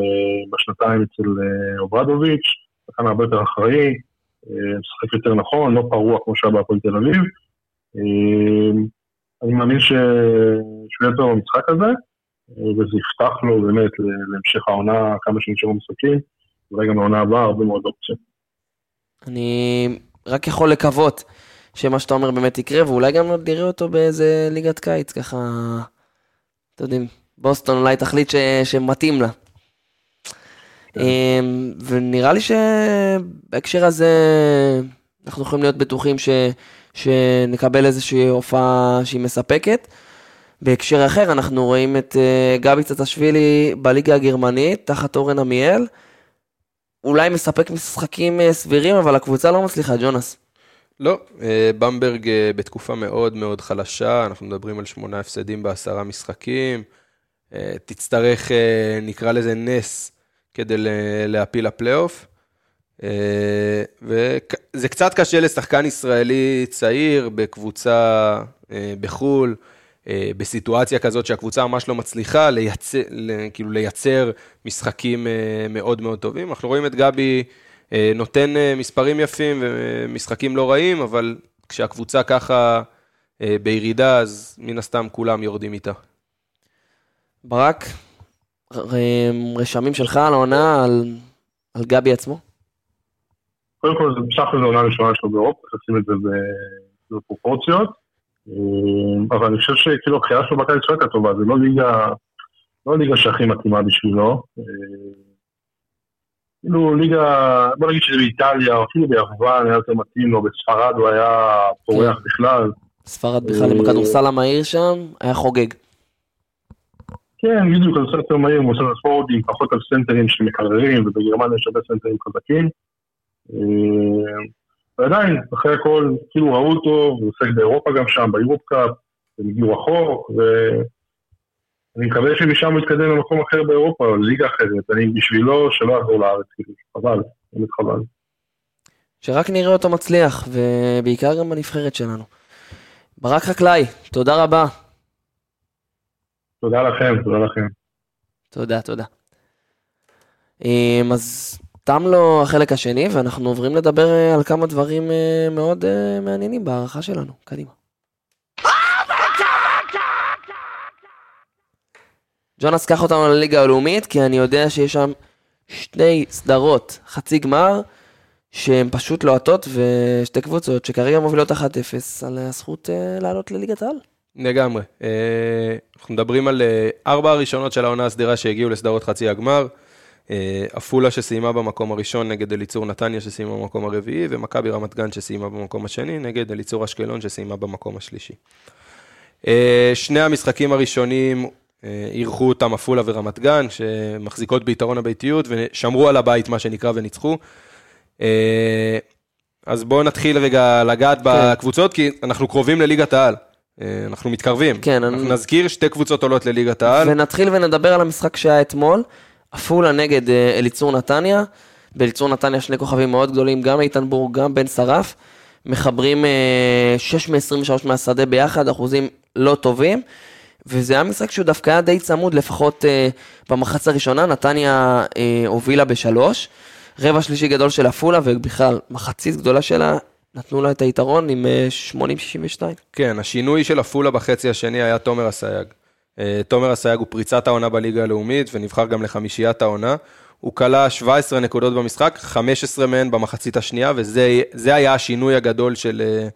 בשנתיים אצל אה, אוברדוביץ', שחקן הרבה יותר אחראי, אה, משחק יותר נכון, לא פרוע כמו שהיה בהפועל תל אביב. אה, אני מאמין שהוא יהיה טוב במשחק הזה, וזה יפתח לו באמת להמשך העונה, כמה שנשארו משחקים, אולי גם לעונה הבאה, הרבה מאוד אופציות. אני רק יכול לקוות שמה שאתה אומר באמת יקרה, ואולי גם נראה אותו באיזה ליגת קיץ, ככה, אתם יודעים, בוסטון אולי תחליט ש... שמתאים לה. אמ, ונראה לי שבהקשר הזה אנחנו יכולים להיות בטוחים ש... שנקבל איזושהי הופעה שהיא מספקת. בהקשר אחר, אנחנו רואים את אה, גבי צטשווילי בליגה הגרמנית, תחת אורן עמיאל. אולי מספק משחקים אה, סבירים, אבל הקבוצה לא מצליחה, ג'ונס. לא, אה, במברג אה, בתקופה מאוד מאוד חלשה, אנחנו מדברים על שמונה הפסדים בעשרה משחקים. אה, תצטרך, נקרא לזה נס, כדי להפיל לפלייאוף. אה, וזה קצת קשה לשחקן ישראלי צעיר בקבוצה בחו"ל, בסיטואציה כזאת שהקבוצה ממש לא מצליחה לייצר, כאילו לייצר משחקים מאוד מאוד טובים. אנחנו רואים את גבי נותן אה, מספרים יפים ומשחקים לא רעים, אבל כשהקבוצה ככה אה, בירידה, אז מן הסתם כולם יורדים איתה. ברק, רשמים שלך על העונה, על, על גבי עצמו? קודם כל, הכל זו עונה ראשונה שלו באירופה, לשים את זה ב- בפרופורציות. אה, אבל אני חושב שכאילו הבחירה שלו בקיץ הייתה טובה, זה לא ליגה, לא ליגה שהכי מתאימה בשבילו. אה, כאילו ליגה, בוא נגיד שזה באיטליה, או אפילו ביוון היה יותר מתאים לו, בספרד הוא היה פורח בכלל. ספרד בכלל עם הכדורסל המהיר שם, היה חוגג. כן, בדיוק, כדורסל יותר מהיר, הוא עושה ספרינטים, פחות על סנטרים שמקררים, ובגרמניה יש הרבה סנטרים חזקים. אה, ועדיין, אחרי הכל, כאילו ראו אותו, הוא עוסק באירופה גם שם, ביורופ קאפ, הם הגיעו רחוק, ואני מקווה שמשם הוא יתקדם למקום אחר באירופה, או ליגה אחרת, אני בשבילו שלא יחזור לארץ, כאילו, חבל, באמת חבל. שרק נראה אותו מצליח, ובעיקר גם בנבחרת שלנו. ברק חקלאי, תודה רבה. תודה לכם, תודה לכם. תודה, תודה. אמ, אז תם לו החלק השני, ואנחנו עוברים לדבר אה, על כמה דברים אה, מאוד אה, מעניינים בהערכה שלנו. קדימה. ג'ונס, קח אותנו לליגה הלאומית, כי אני יודע שיש שם שתי סדרות, חצי גמר, שהן פשוט לוהטות, ושתי קבוצות שכרגע מובילות 1-0 על הזכות אה, לעלות לליגת העל. לגמרי. אה, אנחנו מדברים על ארבע הראשונות של העונה הסדירה שהגיעו לסדרות חצי הגמר. עפולה שסיימה במקום הראשון נגד אליצור נתניה שסיימה במקום הרביעי, ומכבי רמת גן שסיימה במקום השני נגד אליצור אשקלון שסיימה במקום השלישי. שני המשחקים הראשונים אירחו אותם עפולה ורמת גן, שמחזיקות ביתרון הביתיות, ושמרו על הבית, מה שנקרא, וניצחו. אה, אז בואו נתחיל רגע לגעת בקבוצות, כי אנחנו קרובים לליגת העל. אה, אנחנו מתקרבים. כן, אנחנו אני- נזכיר, שתי קבוצות עולות לליגת העל. ונתחיל ונדבר על המשחק שהיה אתמול, עפולה נגד אה, אליצור נתניה. באליצור נתניה שני כוכבים מאוד גדולים, גם איתן בורג, גם בן שרף. מחברים אה, 6 מ-23 מהשדה ביחד, אחוזים לא טובים. וזה היה משחק שהוא דווקא היה די צמוד, לפחות אה, במחצה הראשונה, נתניה אה, הובילה בשלוש. רבע שלישי גדול של עפולה, ובכלל, מחצית גדולה שלה, נתנו לה את היתרון עם אה, 80-62. כן, השינוי של עפולה בחצי השני היה תומר אסייג. אה, תומר אסייג הוא פריצת העונה בליגה הלאומית, ונבחר גם לחמישיית העונה. הוא כלה 17 נקודות במשחק, 15 מהן במחצית השנייה, וזה זה היה השינוי הגדול של, אה,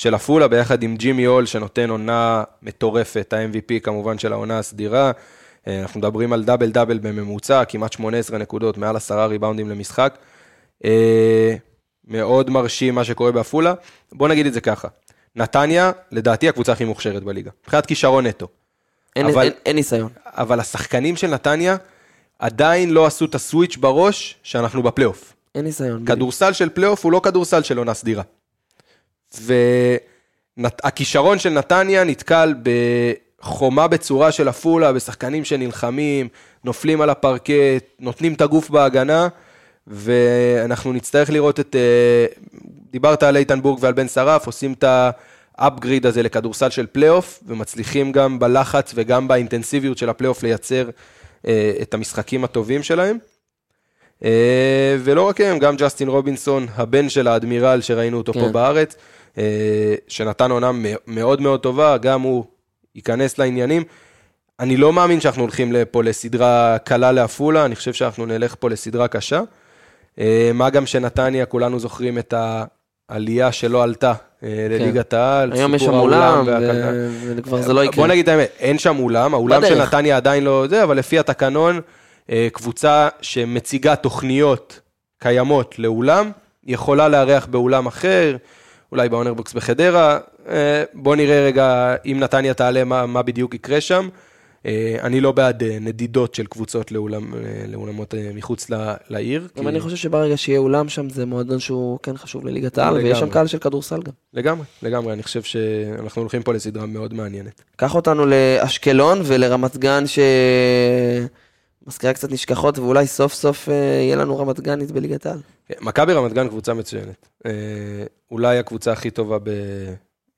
של עפולה, ביחד עם ג'ימי הול, שנותן עונה מטורפת, ה-MVP כמובן של העונה הסדירה. אה, אנחנו מדברים על double double בממוצע, כמעט 18 נקודות, מעל 10 ריבאונדים למשחק. אה, מאוד מרשים מה שקורה בעפולה. בוא נגיד את זה ככה, נתניה, לדעתי הקבוצה הכי מוכשרת בליגה, מבחינת כישרון נטו. אין, אבל- אין, אין ניסיון. אבל השחקנים של נתניה עדיין לא עשו את ה switch בראש שאנחנו בפלייאוף. אין ניסיון. כדורסל של פלייאוף הוא לא כדורסל של עונה סדירה. והכישרון של נתניה נתקל בחומה בצורה של עפולה, בשחקנים שנלחמים, נופלים על הפרקט, נותנים את הגוף בהגנה, ואנחנו נצטרך לראות את... אה, דיברת על איתן בורג ועל בן שרף, עושים את ה upgrade הזה לכדורסל של פלייאוף, ומצליחים גם בלחץ וגם באינטנסיביות של הפלייאוף לייצר אה, את המשחקים הטובים שלהם. אה, ולא רק הם, גם ג'סטין רובינסון, הבן של האדמירל שראינו אותו כן. פה בארץ, שנתן עונה מאוד מאוד טובה, גם הוא ייכנס לעניינים. אני לא מאמין שאנחנו הולכים פה לסדרה קלה לעפולה, אני חושב שאנחנו נלך פה לסדרה קשה. אה, מה גם שנתניה, כולנו זוכרים את העלייה שלא עלתה אה, לליגת העל, כן. היום יש שם אולם. וכבר זה לא יקרה. בוא נגיד את האמת, אין שם אולם, האולם של. נתניה עדיין לא זה, אבל לפי התקנון, אה, קבוצה שמציגה תוכניות קיימות לאולם, יכולה לארח באולם אחר, אולי באונרבוקס בחדרה. אה, בוא נראה רגע אם נתניה תעלה, מה, מה בדיוק יקרה שם. אה, אני לא בעד אה, נדידות של קבוצות לאולם, לאולמות מחוץ לעיר. גם כי- אני חושב שברגע שיהיה אולם שם, זה מועדון שהוא כן חשוב לליגת העל, ויש שם. קהל של כדורסל גם. לגמרי, לגמרי, אני חושב שאנחנו הולכים פה לסדרה מאוד מעניינת. קח אותנו לאשקלון ולרמת גן, שמזכירה קצת נשכחות, ואולי סוף סוף אה, יהיה לנו רמת גנית בליגת העל. מכבי רמת גן קבוצה מצוינת. אה, אולי הקבוצה הכי טובה ב...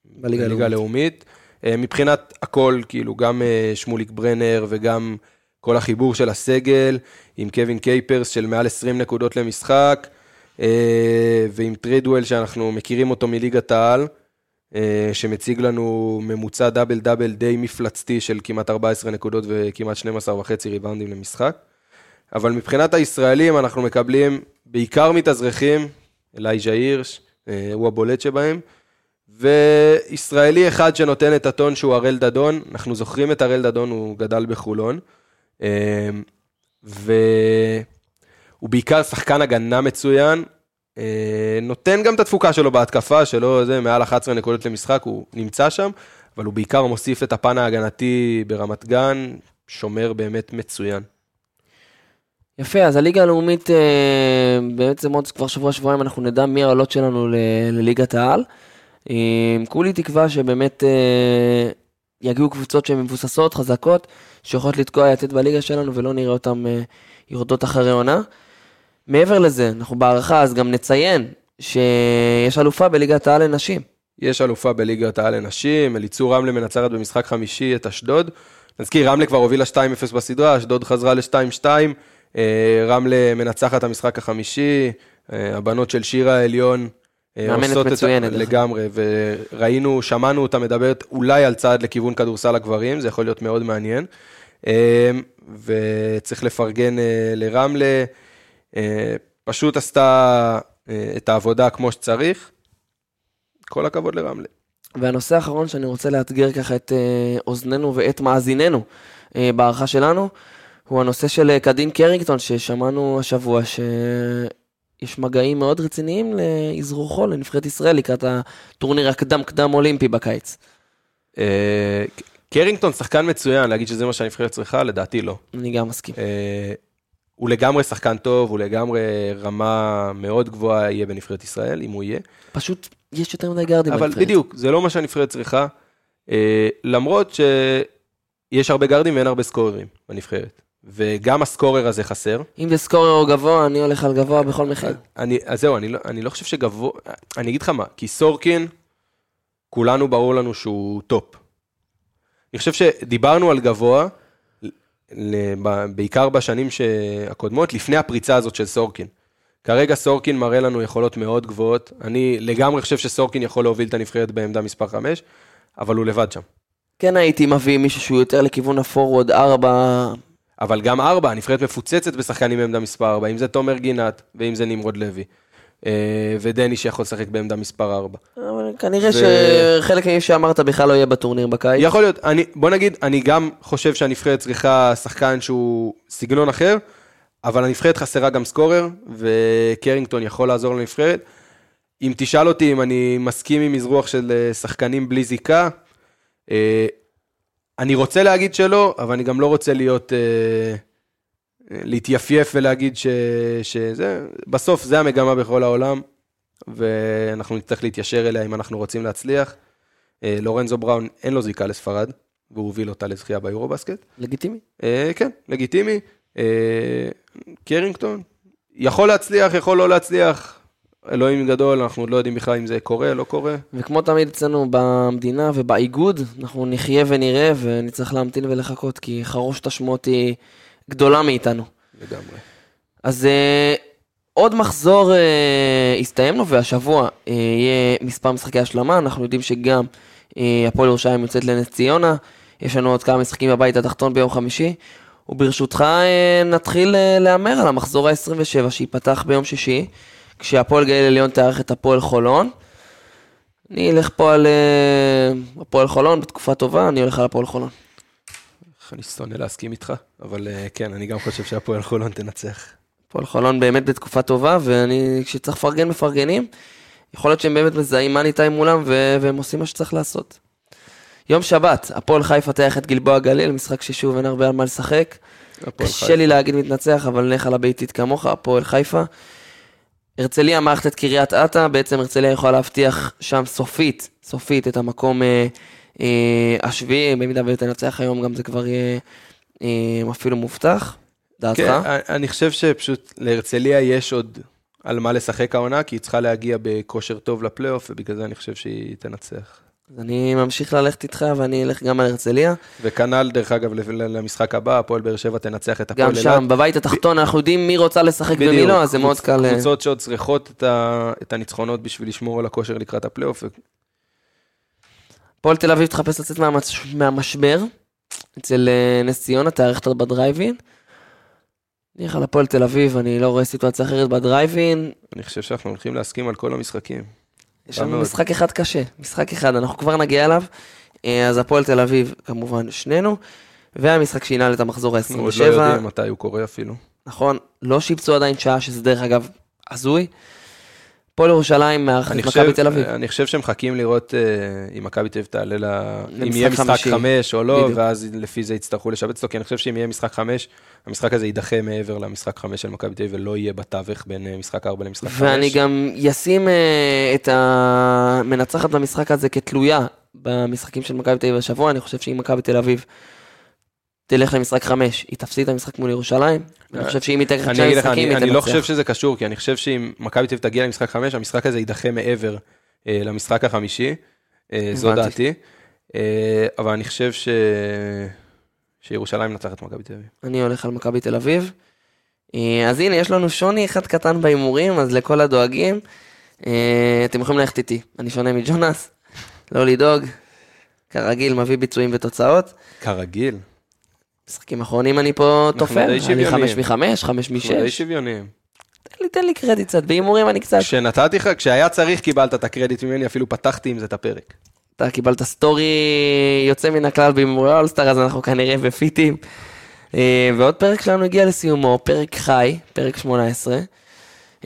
בליגה בליגה הלאומית. אה, מבחינת הכל, כאילו, גם שמוליק ברנר וגם כל החיבור של הסגל, עם קווין קייפרס של מעל 20 נקודות למשחק, ועם טרידוול שאנחנו מכירים אותו מליגת העל, שמציג לנו ממוצע double double די מפלצתי של כמעט 14 נקודות וכמעט 12 וחצי ריבאונדים למשחק. אבל מבחינת הישראלים אנחנו מקבלים בעיקר מתאזרחים, אלייג'ה הירש, אה, הוא הבולט שבהם, וישראלי אחד שנותן את הטון שהוא הראל דדון, אנחנו זוכרים את הראל דדון, הוא גדל בחולון, אה, והוא בעיקר שחקן הגנה מצוין, אה, נותן גם את התפוקה שלו בהתקפה, שלו זה מעל 11 נקודות למשחק, הוא נמצא שם, אבל הוא בעיקר מוסיף את הפן ההגנתי ברמת גן, שומר באמת מצוין. יפה, אז הליגה הלאומית, אה, בעצם עוד כבר שבוע-שבועיים אנחנו נדע מי העולות שלנו לליגת העל. אה, כולי תקווה שבאמת אה, יגיעו קבוצות שהן מבוססות, חזקות, שיכולות לתקוע יתד בליגה שלנו ולא נראה אותן אה, יורדות אחרי עונה. מעבר לזה, אנחנו בהערכה, אז גם נציין שיש אלופה בליגת העל לנשים. יש אלופה בליגת העל לנשים, אליצור רמלה מנצרת במשחק חמישי את אשדוד. נזכיר, רמלה כבר הובילה 2-0 בסדרה, אשדוד חזרה ל-2-2, אה, רמלה מנצחת את המשחק החמישי, אה, הבנות של שירה העליון. אה, מאמנת עושות את מצוינת, דרך אגב. לגמרי, וראינו, שמענו אותה מדברת אולי על צעד לכיוון כדורסל הגברים, זה יכול להיות מאוד מעניין. וצריך לפרגן לרמלה, פשוט עשתה אה, את העבודה כמו שצריך. כל הכבוד לרמלה. והנושא האחרון שאני רוצה לאתגר ככה את אה, אוזנינו ואת מאזיננו אה, בהערכה שלנו, הוא הנושא של אה, קדין קרינגטון, ששמענו השבוע שיש מגעים מאוד רציניים לאזרוחו לנבחרת ישראל לקראת הטורניר הקדם-קדם אולימפי בקיץ. אה, קרינגטון שחקן מצוין, להגיד שזה מה שהנבחרת צריכה, לדעתי לא. אני גם מסכים. הוא לגמרי שחקן טוב, הוא לגמרי רמה מאוד גבוהה יהיה בנבחרת ישראל, אם הוא יהיה. פשוט יש יותר מדי גארדים אבל בנבחרת. בדיוק, זה לא מה שהנבחרת צריכה. אה, למרות שיש הרבה גארדים ואין הרבה סקוררים בנבחרת. וגם ה scorer הזה חסר. אם זה scorer או גבוה, אני הולך על גבוה בכל מחיר. אני, אז זהו, אני לא, אני לא חושב שגבוה, אני אגיד לך מה, כי סורקין, כולנו ברור לנו שהוא top. אני חושב שדיברנו על גבוה, בעיקר בשנים הקודמות, לפני הפריצה הזאת של סורקין. כרגע סורקין מראה לנו יכולות מאוד גבוהות. אני לגמרי חושב שסורקין יכול להוביל את הנבחרת בעמדה מספר 5, אבל הוא לבד שם. כן הייתי מביא מישהו שהוא יותר לכיוון הפורוורד 4, אבל גם ארבע, הנבחרת מפוצצת בשחקנים בעמדה מספר 4, אם זה תומר גינת, ואם זה נמרוד לוי. אה, ודני שיכול לשחק בעמדה מספר 4. אבל כנראה ו- שחלק ממה שאמרת בכלל לא יהיה בטורניר בקיץ. יכול להיות, אני, בוא נגיד, אני גם חושב שהנבחרת צריכה שחקן שהוא סגנון אחר, אבל הנבחרת חסרה גם סקורר, וקרינגטון יכול לעזור לנבחרת. אם תשאל אותי אם אני מסכים עם מזרוח של אה, שחקנים בלי זיקה, אה, אני רוצה להגיד שלא, אבל אני גם לא רוצה להיות, אה, להתייפייף ולהגיד ש, שזה, בסוף זה המגמה בכל העולם, ואנחנו נצטרך להתיישר אליה אם אנחנו רוצים להצליח. אה, לורנזו בראון אין לו זיקה לספרד, והוא הוביל אותה לזכייה ביורו-בסקט. לגיטימי. אה, כן, לגיטימי. אה, קרינגטון, יכול להצליח, יכול לא להצליח. אלוהים גדול, אנחנו עוד לא יודעים בכלל אם זה קורה, לא קורה. וכמו תמיד אצלנו במדינה ובאיגוד, אנחנו נחיה ונראה ונצטרך להמתין ולחכות, כי חרושת השמות היא גדולה מאיתנו. לגמרי. אז עוד מחזור אה, הסתיים לו, והשבוע אה, יהיה מספר משחקי השלמה, אנחנו יודעים שגם אה, הפועל ירושלים יוצאת לנס ציונה, יש לנו עוד כמה משחקים בבית התחתון ביום חמישי, וברשותך אה, נתחיל אה, להמר על המחזור ה-27 שייפתח ביום שישי, כשהפועל גליל עליון תארח את הפועל חולון. אני אלך פה על אה, הפועל חולון בתקופה טובה, אני הולך על הפועל חולון. אני שונא להסכים איתך, אבל אה, כן, אני גם חושב שהפועל חולון תנצח. הפועל חולון באמת בתקופה טובה, ואני, כשצריך לפרגן, מפרגנים. יכול להיות שהם באמת מזהים מאני טיים מולם, ו- והם עושים מה שצריך לעשות. יום שבת, הפועל חיפה תארח את גלבוע גליל, משחק ששוב אין הרבה על מה לשחק. קשה חיפה. לי להגיד מתנצח, אבל נלך על הביתית כמוך, הפועל חיפה. הרצליה מערכת את קריית אתא, בעצם הרצליה יכולה להבטיח שם סופית, סופית את המקום אה, אה, השביעי, במידה ותנצח היום גם זה כבר יהיה אה, אפילו מובטח. דעתך? כן, אני- חושב שפשוט להרצליה יש עוד על מה לשחק העונה, כי היא צריכה להגיע בכושר טוב לפלייאוף, ובגלל זה אני חושב שהיא תנצח. אז אני ממשיך ללכת איתך ואני אלך גם על הרצליה. וכנ"ל, דרך אגב, למשחק הבא, הפועל באר שבע תנצח את הפועל גם אילת. שם, בבית התחתון, אנחנו יודעים מי רוצה לשחק ומי. לא, אז זה מאוד קל. אה, קבוצות שעוד צריכות את ה- את הניצחונות בשביל לשמור על הכושר לקראת הפלייאוף. הפועל תל אביב תחפש לצאת מהמש- מהמשבר. אצל אה, נס ציונה, תארח אותה בדרייבין. נלך על הפועל תל אביב, אני לא רואה סיטואציה אחרת בדרייבין. אני חושב שאנחנו הולכים להסכים על כל המשחקים. יש לנו. משחק אחד קשה, משחק אחד, אנחנו כבר נגיע אליו. אה, אז הפועל תל אביב, כמובן, שנינו. והמשחק שינהל את המחזור אנחנו עוד ה-27. לא יודעים מתי הוא קורה אפילו. נכון, לא שיפצו עדיין שעה, שזה דרך אגב הזוי. הפועל ירושלים מארחת את מכבי תל אביב. אני חושב שמחכים לראות אה, אם מכבי תל אביב תעלה ל... אם יהיה משחק. חמש או לא, בדיוק. ואז לפי זה יצטרכו לשבץ אותו, כי אני חושב שאם יהיה משחק חמש, המשחק הזה יידחה מעבר למשחק חמש של מכבי תל אביב, ולא יהיה בתווך בין אה, משחק ארבע למשחק חמש. ואני גם אשים אה, את המנצחת במשחק הזה כתלויה במשחקים של מכבי תל אביב השבוע, אני חושב שאם מכבי תל אביב תלך למשחק חמש, היא תפסיד את המשחק מול ירושלים. אני חושב שאם היא תלך לך, משחקים, היא אני לא תנצח. חושב שזה קשור, כי אני חושב שאם מכבי תל תגיע למשחק חמש, המשחק הזה יידחה מעבר אה, למשחק החמישי, אה, זו. דעתי. אה, אבל אני חושב ש... שירושלים מנצחת את מכבי תל אביב. אני הולך על מכבי תל אביב. אה, אז הנה, יש לנו שוני אחד קטן בהימורים, אז לכל הדואגים, אה, אתם יכולים ללכת איתי. אני שונה מג'ונס, לא לדאוג. כרגיל, מביא ביצועים ותוצאות. כרגיל. משחקים אחרונים אני פה תופר, אני. חמש מחמש, חמש אנחנו די משש. שוויוניים. תן לי, תן לי קרדיט קצת, בהימורים אני קצת. כשנתתי לך, כשהיה צריך קיבלת את הקרדיט ממני, אפילו פתחתי עם זה את הפרק. אתה קיבלת story יוצא מן הכלל בהימורי אולסטאר, אז אנחנו כנראה בפיטים. אה, ועוד פרק שלנו הגיע לסיומו, פרק חי, פרק 18.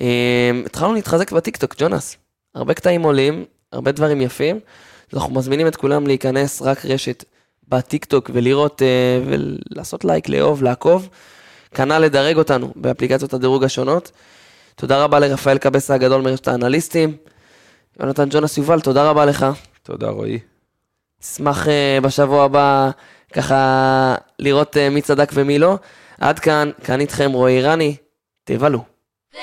אה, התחלנו להתחזק בטיקטוק, ג'ונס. הרבה קטעים עולים, הרבה דברים יפים. אז אנחנו מזמינים את כולם להיכנס רק רשת בטיקטוק ולראות אה, ולעשות לייק, לאהוב, לעקוב. כנ"ל לדרג אותנו באפליקציות הדירוג השונות. תודה רבה לרפאל קבסה הגדול מרשת האנליסטים. יונתן ג'ונס יובל, תודה רבה לך. תודה, רועי. אשמח אה, בשבוע הבא ככה לראות אה, מי צדק ומי לא. עד כאן, כאן איתכם רועי רני, תבלו. They're